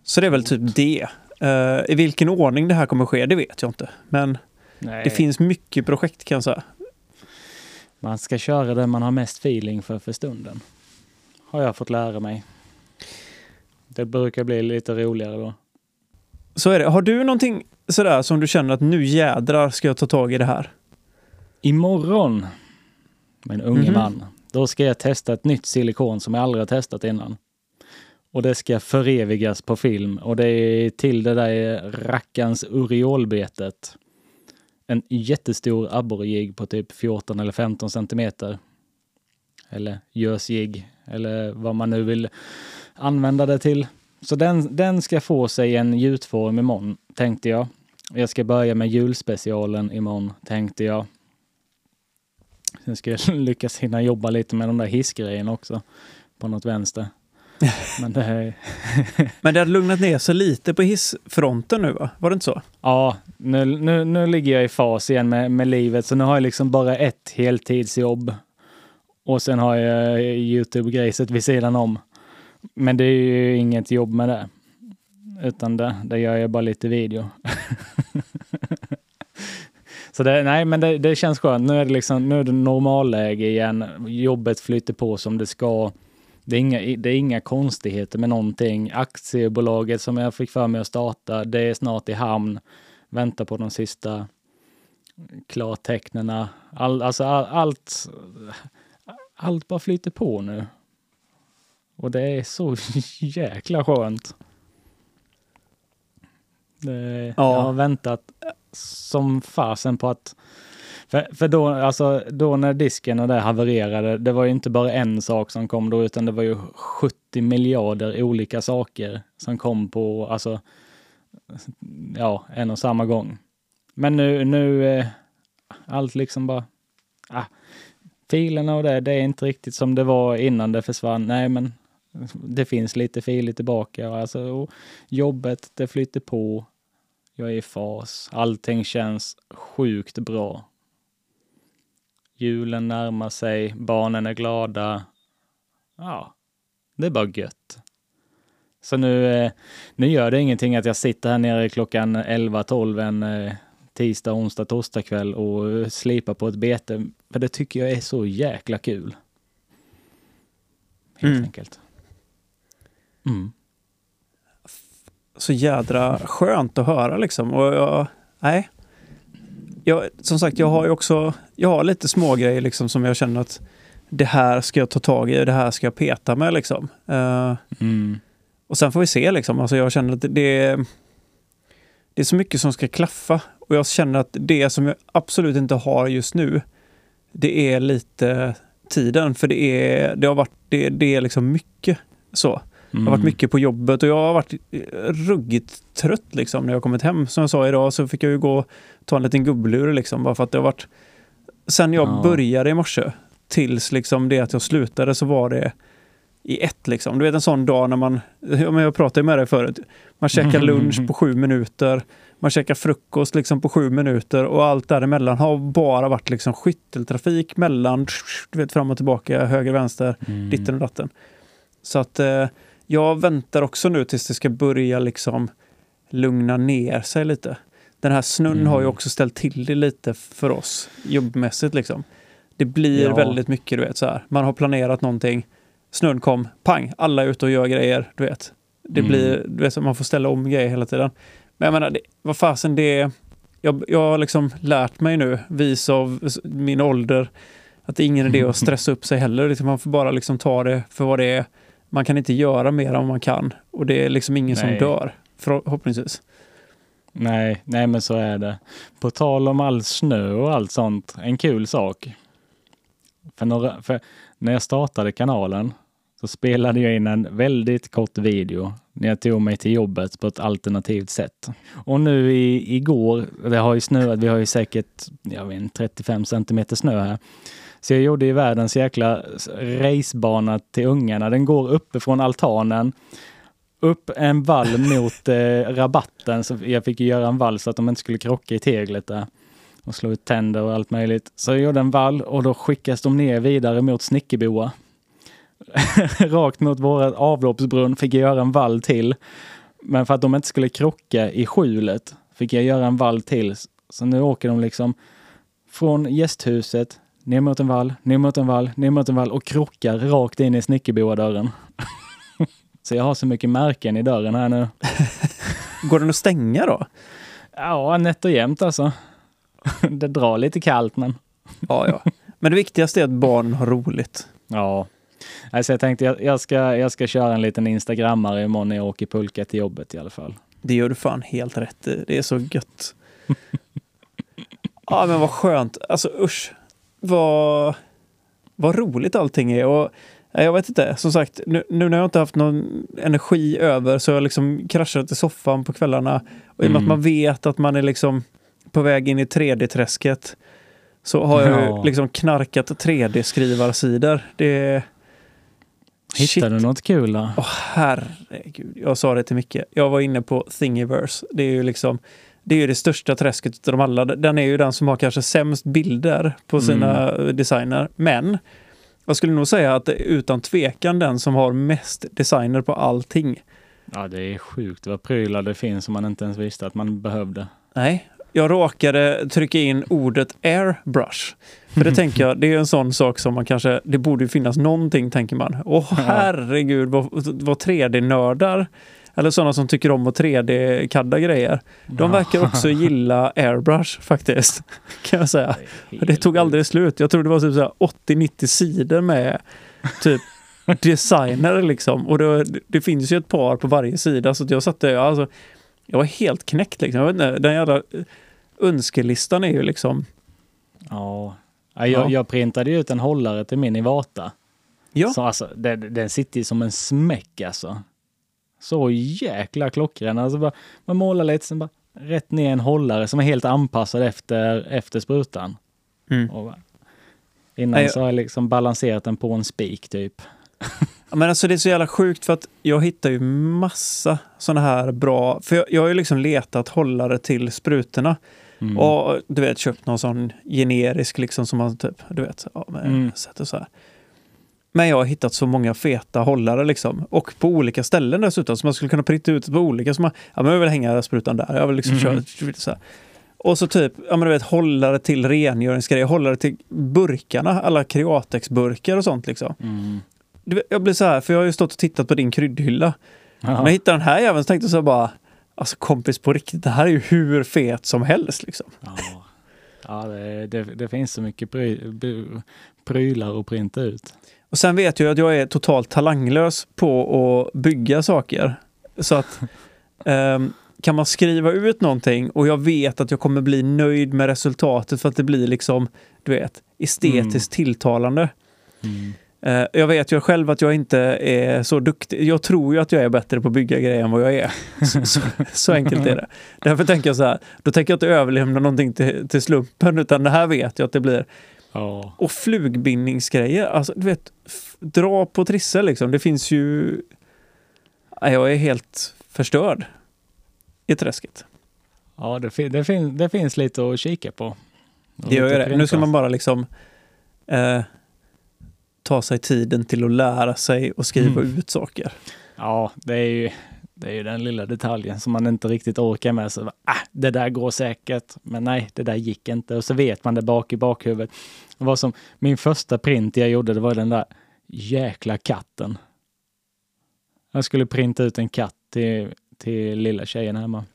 Så det är väl typ det. Eh, I vilken ordning det här kommer ske, det vet jag inte. Men Nej. det finns mycket projekt kan jag säga. Man ska köra det man har mest feeling för för stunden. Har jag fått lära mig. Det brukar bli lite roligare då. Så är det. Har du någonting sådär som du känner att nu jädrar ska jag ta tag i det här? Imorgon, min unge Mhm. man, då ska jag testa ett nytt silikon som jag aldrig har testat innan. Och det ska förevigas på film och det är till det där rackans uriolbetet. En jättestor abborrjigg på typ 14 eller 15 centimeter. Eller gösjigg, eller vad man nu vill använda det till. Så den, den ska få sig en gjutform imorgon, tänkte jag. Jag ska börja med julspecialen imorgon, tänkte jag. Sen ska jag lyckas hinna jobba lite med de där hissgrejerna också. På något vänster. Men det är, Men det har lugnat ner sig lite på hissfronten nu va? Var det inte så? ja, nu, nu, nu ligger jag i fas igen med, med livet. Så nu har jag liksom bara ett heltidsjobb. Och sen har jag Youtube-grejset vid sidan om. Men det är ju inget jobb med det. Utan det, det gör jag bara lite video. Så det, nej, men det, det känns skönt. Nu är det liksom, nu är det normalläge igen. Jobbet flyter på som det ska. Det är, inga, det är inga konstigheter med någonting. Aktiebolaget som jag fick för mig att starta, det är snart i hamn. Väntar på de sista klartecknena. All, alltså all, allt, allt bara flyter på nu. Och det är så jäkla skönt. Det, Ja. Jag har väntat som fasen på att... För, för då, alltså, då när disken och det havererade, det var ju inte bara en sak som kom då, utan det var ju 70 miljarder olika saker som kom på, alltså, ja, en och samma gång. Men nu, nu, eh, allt liksom bara, ah, filerna och det, det är inte riktigt som det var innan det försvann. Nej, men det finns lite filer tillbaka. Alltså, och jobbet, det flyter på. Jag är i fas. Allting känns sjukt bra. Julen närmar sig, barnen är glada. Ja, det är bara gött. Så nu, eh, nu gör det ingenting att jag sitter här nere klockan 11-12 en eh, tisdag, onsdag, torsdag kväll och eh, slipar på ett bete. För det tycker jag är så jäkla kul. Helt Mm. enkelt. Mm. så jädra skönt att höra liksom. Och jag, nej. Jag, som sagt, jag har ju också, jag har lite små grejer liksom som jag känner att det här ska jag ta tag i, det här ska jag peta med liksom. Eh, Mm. och sen får vi se liksom. Alltså jag känner att det, det, är, det är så mycket som ska klaffa. Och jag känner att det som jag absolut inte har just nu, det är lite tiden. För det är, det har varit, det, det är liksom mycket så. Jag har varit mycket på jobbet och jag har varit eh, ruggigt trött liksom när jag kommit hem. Som jag sa idag så fick jag ju gå och ta en liten gubblur liksom bara för att det har varit... Sen jag Ja. började i morse tills liksom det att jag slutade så var det i ett liksom. Du vet en sån dag när man, ja, men jag pratade med dig förut, man käkar lunch på sju minuter, man käkar frukost liksom på sju minuter och allt däremellan har bara varit liksom skytteltrafik mellan, du vet fram och tillbaka, höger, vänster, Mm. ditten och datten. Så att eh, jag väntar också nu tills det ska börja liksom lugna ner sig lite. Den här snön Mm. har ju också ställt till det lite för oss jobbmässigt liksom. Det blir Ja. väldigt mycket, du vet så här. Man har planerat någonting, snön kom, pang, alla är ute och gör grejer, du vet. Det Mm. blir, du vet, man får ställa om grejer hela tiden. Men jag menar, det, vad fasen det är, jag, jag har liksom lärt mig nu, vis av min ålder, att det är ingen idé att stressa upp sig heller. Man får bara liksom ta det för vad det är. Man kan inte göra mer än man kan. Och det är liksom ingen Nej. som dör, förhoppningsvis. Nej, nej men så är det. På tal om all snö och allt sånt, en kul sak. För, några, för när jag startade kanalen så spelade jag in en väldigt kort video när jag tog mig till jobbet på ett alternativt sätt. Och nu i, igår, det har ju snöat, vi har ju säkert jag vet, inte, 35 centimeter snö här. Så jag gjorde ju världens jäkla racebana till ungarna. Den går uppifrån altanen upp en vall mot eh, rabatten. Så jag fick göra en vall så att de inte skulle krocka i teglet där. Och slå ut tänder och allt möjligt. Så jag gjorde en vall och då skickas de ner vidare mot Snickerboa. Rakt mot våra avloppsbrunn fick jag göra en vall till. Men för att de inte skulle krocka i skjulet fick jag göra en vall till. Så nu åker de liksom från gästhuset ner mot en vall, ner mot en vall, ner mot en vall och krockar rakt in i Snickerboa-dörren. Så jag har så mycket märken i dörren här nu. Går den att stänga då? Ja, nätt och jämnt alltså. Det drar lite kallt men. Ja, ja. Men det viktigaste är att barnen har roligt. Ja. Alltså jag tänkte jag, jag, ska, jag ska köra en liten instagrammare imorgon när jag åker pulka till jobbet i alla fall. Det gör du fan helt rätt i. Det är så gött. ja, men vad skönt. Alltså usch. Vad, vad roligt allting är. Och, ja, jag vet inte, som sagt, nu, nu när jag inte haft någon energi över så har jag liksom kraschat i soffan på kvällarna. Och i och med Mm. att man vet att man är liksom på väg in i 3D-träsket så har jag Ja. ju liksom knarkat 3D-skrivarsidor. Det. Shit. Hittar du något kul då? Åh herregud, jag sa det till Micke. Jag var inne på Thingiverse. Det är ju liksom det är ju det största träsket av dem alla. Den är ju den som har kanske sämst bilder på sina designer. Men jag skulle nog säga att det är utan tvekan den som har mest designer på allting. Ja, det är sjukt vad prylar det finns som man inte ens visste att man behövde. Nej, jag råkade trycka in ordet airbrush. För det tänker jag, det är en sån sak som man kanske, det borde finnas någonting tänker man. Åh herregud vad, vad 3D-nördar, eller sådana som tycker om att 3D-kadda grejer. De verkar också gilla airbrush faktiskt, kan jag säga. Det tog aldrig slut. Jag tror det var typ så här 80-90 sidor med typ designer liksom. Och det, det finns ju ett par på varje sida så jag satt där, alltså, jag var helt knäckt liksom. Jag vet inte, den jävla önskelistan är ju liksom, Ja. Ja, jag, Ja. jag printade ju ut en hållare till min Ivata. ja, Så alltså, den, den sitter ju som en smäck alltså. Så jäkla klockren. Alltså bara, man målar lite, sen bara rätt ner en hållare som är helt anpassad efter, efter sprutan. Mm. Och bara, innan Nej, så har jag liksom balanserat den på en spik typ. Men alltså det är så jävla sjukt för att jag hittar ju massa sådana här bra, för jag, jag har ju liksom letat hållare till sprutorna. Mm. Och du vet köpt någon sån generisk liksom som man typ, du vet, ja, med Mm. sätter så här. Men jag har hittat så många feta hållare liksom. Och på olika ställen dessutom. Så man skulle kunna printa ut på olika. Som man, ja, men jag vill hänga sprutan där. Jag vill liksom Mm. köra så här. Och så typ, ja men du vet, hållare till rengöringsgrejer, hållare till burkarna, alla Createx-burkar och sånt liksom. Mm. Jag blir så här, för jag har ju stått och tittat på din kryddhylla. Ja. Men jag hittade den här jäveln så tänkte jag så bara, alltså kompis på riktigt, det här är ju hur fet som helst liksom. Ja, ja det, det, det finns så mycket pry, prylar att printa ut. Och sen vet jag att jag är totalt talanglös på att bygga saker. Så att ehm, kan man skriva ut någonting och jag vet att jag kommer bli nöjd med resultatet för att det blir liksom, du vet, estetiskt tilltalande. Mm. Eh, jag vet ju själv att jag inte är så duktig. Jag tror ju att jag är bättre på att bygga grejer än vad jag är. Så, så, så enkelt är det. Därför tänker jag så här, då tänker jag inte överlämna någonting till, till slumpen, utan det här vet jag att det blir. Ja. Och flugbindningsgrejer, alltså du vet, dra på trissor liksom. Det finns ju... Jag är helt förstörd i träsket. Ja, det, fin- det, fin- det finns lite att kika på. Det gör jag det. Nu ska man bara liksom eh, ta sig tiden till att lära sig och skriva Mm. ut saker. Ja, det är ju, det är ju den lilla detaljen som man inte riktigt orkar med. Så, ah, det där går säkert, men nej, det där gick inte. Och så vet man det bak i bakhuvudet. Det var som min första print jag gjorde, det var den där jäkla katten. Jag skulle printa ut en katt till, till lilla tjejen hemma.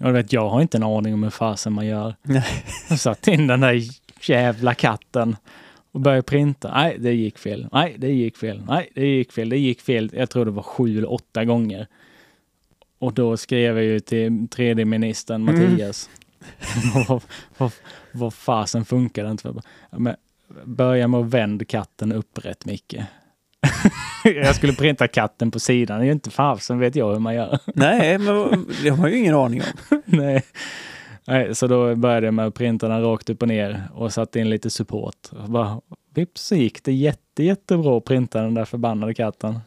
Och du vet, jag har inte en aning om hur fasen man gör. Nej. Jag satte in den där jävla katten och började printa. Nej, det gick fel. Nej, det gick fel. Nej, det gick fel. Det gick fel. Jag tror det var sju eller åtta gånger. Och då skrev jag ju till 3D-ministern Mm. Mattias. vad, vad, vad fasen funkar det inte? "Ja, Men börja med att vänd katten upprätt, Micke. jag skulle printa katten på sidan. Det är ju inte fasen vet jag hur man gör. Nej, men det har man ju ingen aning om. Nej. Nej, så då började jag med att printa den rakt upp och ner och satte in lite support. Och bara, vips så gick det jätte, jättebra att printa den där förbannade katten.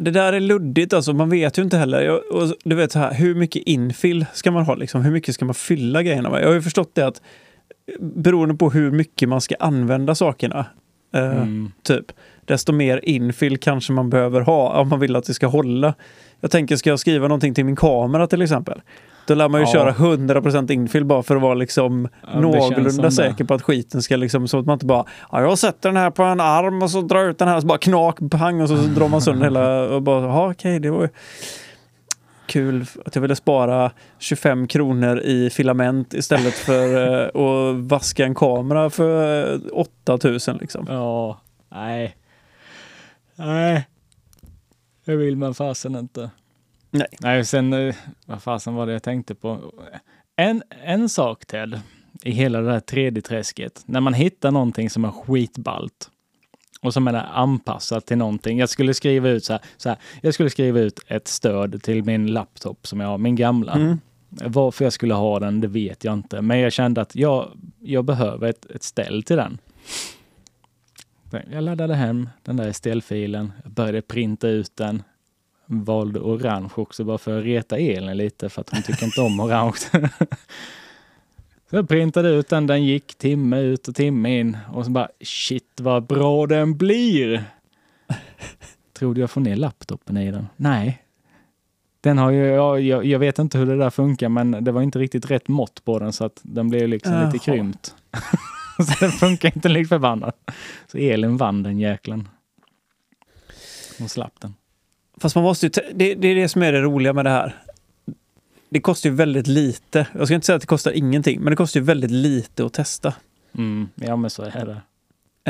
Det där är luddigt alltså, man vet ju inte heller. Jag, och du vet så här, hur mycket infill ska man ha liksom? Hur mycket ska man fylla grejerna med? Jag har ju förstått det att beroende på hur mycket man ska använda sakerna, eh, Mm. typ, desto mer infill kanske man behöver ha om man vill att det ska hålla. Jag tänker, ska jag skriva någonting till min kamera till exempel? Då lär man ju Ja. köra 100% infill bara för att vara liksom Ja, någorlunda säker på att skiten ska liksom, så att man inte bara ja, jag sätter den här på en arm och så drar jag ut den här och så bara knak, pang och så, så drar man sönder hela och bara, ja okej, det var ju kul att jag ville spara 25 kronor i filament istället för eh, att vaska en kamera för eh, 8000 liksom. Ja, nej. Nej. Det vill man fasen inte. Nej. Nej, sen, eh, vad fasen var det jag tänkte på? En, en sak Ted, i hela det här 3D-träsket, när man hittar någonting som är skitballt och som är anpassat till någonting. Jag skulle skriva ut så här, så här, jag skulle skriva ut ett stöd till min laptop som jag har, min gamla. Mm. Varför jag skulle ha den, det vet jag inte. Men jag kände att jag, jag behöver ett, ett ställ till den. Jag laddade hem den där ställfilen, jag började printa ut den. Valde orange också bara för att reta Elin lite för att hon tycker inte om orange. Så jag printade ut den, den gick timme ut och timme in och så bara shit vad bra den blir. Tror du jag får ner laptopen i den? Nej. Den har ju, ja, jag, jag vet inte hur det där funkar, men det var inte riktigt rätt mått på den så att den blev liksom Jaha. lite krympt. så den funkar inte likt förbannat. Så Elin vann den jäkeln. Hon slapp den. Fast man måste ju, det, det är det som är det roliga med det här. Det kostar ju väldigt lite. Jag ska inte säga att det kostar ingenting, men det kostar ju väldigt lite att testa. Mm, ja men så är det.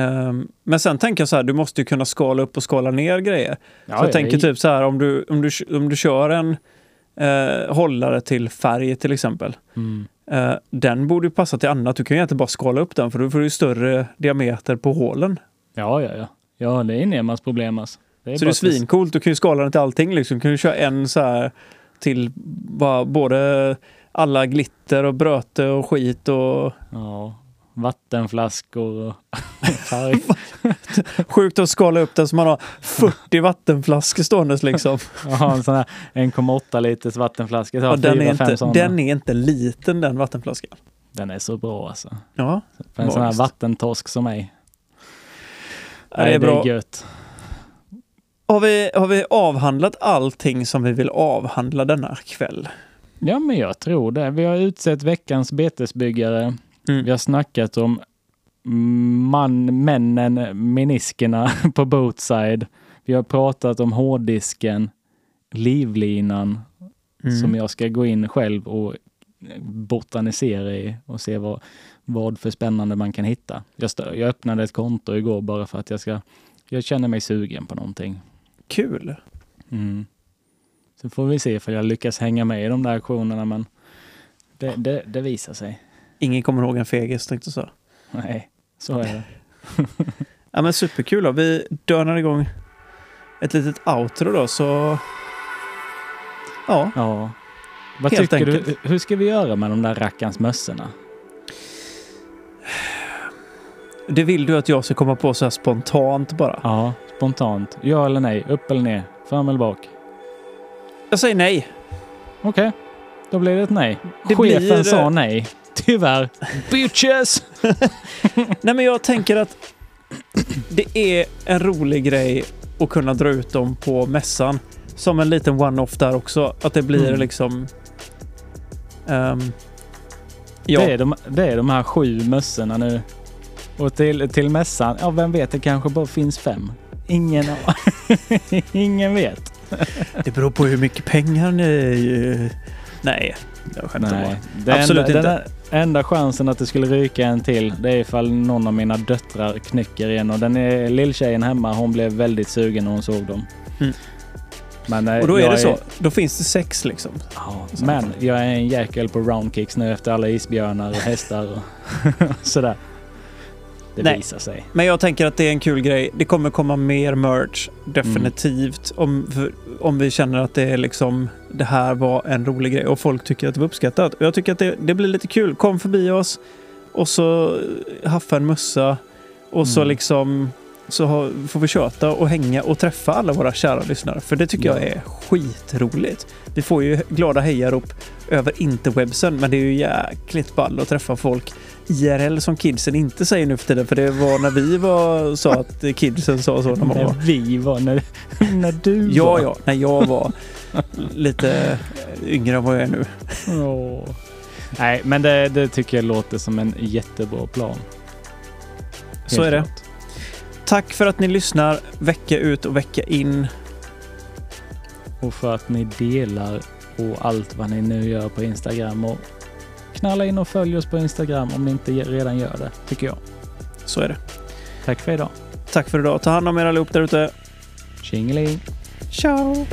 Ehm, men sen tänker jag så här, du måste ju kunna skala upp och skala ner grejer. Ja, så jag ja, tänker i- typ så här, om du, om du, om du kör en eh, hållare till färg till exempel. Mm. Eh, den borde ju passa till annat. Du kan ju egentligen bara skala upp den för då får du ju större diameter på hålen. Ja, ja, ja. Ja, det är Nemas problem alltså. Det så det är svincoolt. Du kan ju skala den till allting. Liksom. Du kan ju köra en så här till bara, både alla glitter och bröte och skit och Ja, vattenflaskor och färg. sjukt att skala upp den så man har 40 vattenflaskor ståendes liksom. Ja, en sån här 1,8 liters vattenflaska. Och den, är inte, den är inte liten den vattenflaskan. Den är så bra alltså. Ja, För en sån här vattentorsk som mig. Ja, det är bra. Det är gött. Har vi, har vi avhandlat allting som vi vill avhandla denna kväll? Ja, men jag tror det. Vi har utsett veckans betesbyggare. Mm. Vi har snackat om man, männen, meniskerna på boatside. Vi har pratat om hårddisken, livlinan Mm. som jag ska gå in själv och botanisera i och se vad, vad för spännande man kan hitta. Jag, jag öppnade ett konto igår bara för att jag ska, jag känner mig sugen på någonting. Kul. Mm. Så får vi se ifall jag lyckas hänga med i de där aktionerna men det, det, det visar sig. Ingen kommer ihåg en fegis tänkte jag så. Nej, så är det. Ja men superkul då. Vi dörnar igång ett litet outro då så... Ja, Ja. Vad Helt tycker enkelt. du? Hur ska vi göra med de där rackarns mössorna? det vill du att jag ska komma på så här spontant bara. Ja, spontant. Ja eller nej? Upp eller ner? Fram eller bak? Jag säger nej. Okej, då blir det ett nej. Det Chefen blir- sa nej. Tyvärr. Bitches! Nej men jag tänker att det är en rolig grej att kunna dra ut dem på mässan. Som en liten one-off där också. Att det blir Mm. liksom... ehm, ja, Det, är de, det är de här sju mössorna nu. Och till, till mässan, ja vem vet, det kanske bara finns fem. Ingen, ingen vet. det beror på hur mycket pengar ni... Nej, jag skämtar bara. Nej, det Absolut enda, inte. Den enda chansen att det skulle ryka en till, det är ifall någon av mina döttrar knäcker igen. Och den är lilltjejen hemma, hon blev väldigt sugen när hon såg dem. Mm. Men, eh, Och då är det så. Då finns det sex liksom. Ja, men jag är en jäkel på roundkicks nu efter alla isbjörnar och hästar och sådär. Det Nej. visar sig. Men jag tänker att det är en kul grej. Det kommer komma mer merch, definitivt. Om, för, om vi känner att det är liksom det här var en rolig grej och folk tycker att det var uppskattat. Och jag tycker att det, det blir lite kul. Kom förbi oss och så haffa en mössa och så Mm. liksom så har, får vi köta och hänga och träffa alla våra kära lyssnare. För det tycker Ja. jag är skitroligt. Vi får ju glada hejarop över interwebsen, men det är ju jäkligt ball att träffa folk IRL som kidsen inte säger nu för tiden. För det var när vi var så att kidsen sa så när man var... vi var, när, när du Ja, var. ja, när jag var lite yngre än vad jag är nu. Åh. Nej, men det, det tycker jag låter som en jättebra plan. Så Helt är det. Tack för att ni lyssnar vecka ut och vecka in. Och för att ni delar och allt vad ni nu gör på Instagram. Och knalla in och följ oss på Instagram om ni inte redan gör det, tycker jag. Så är det. Tack för idag. Tack för idag. Ta hand om er allihop där ute. Tjingeling! Ciao!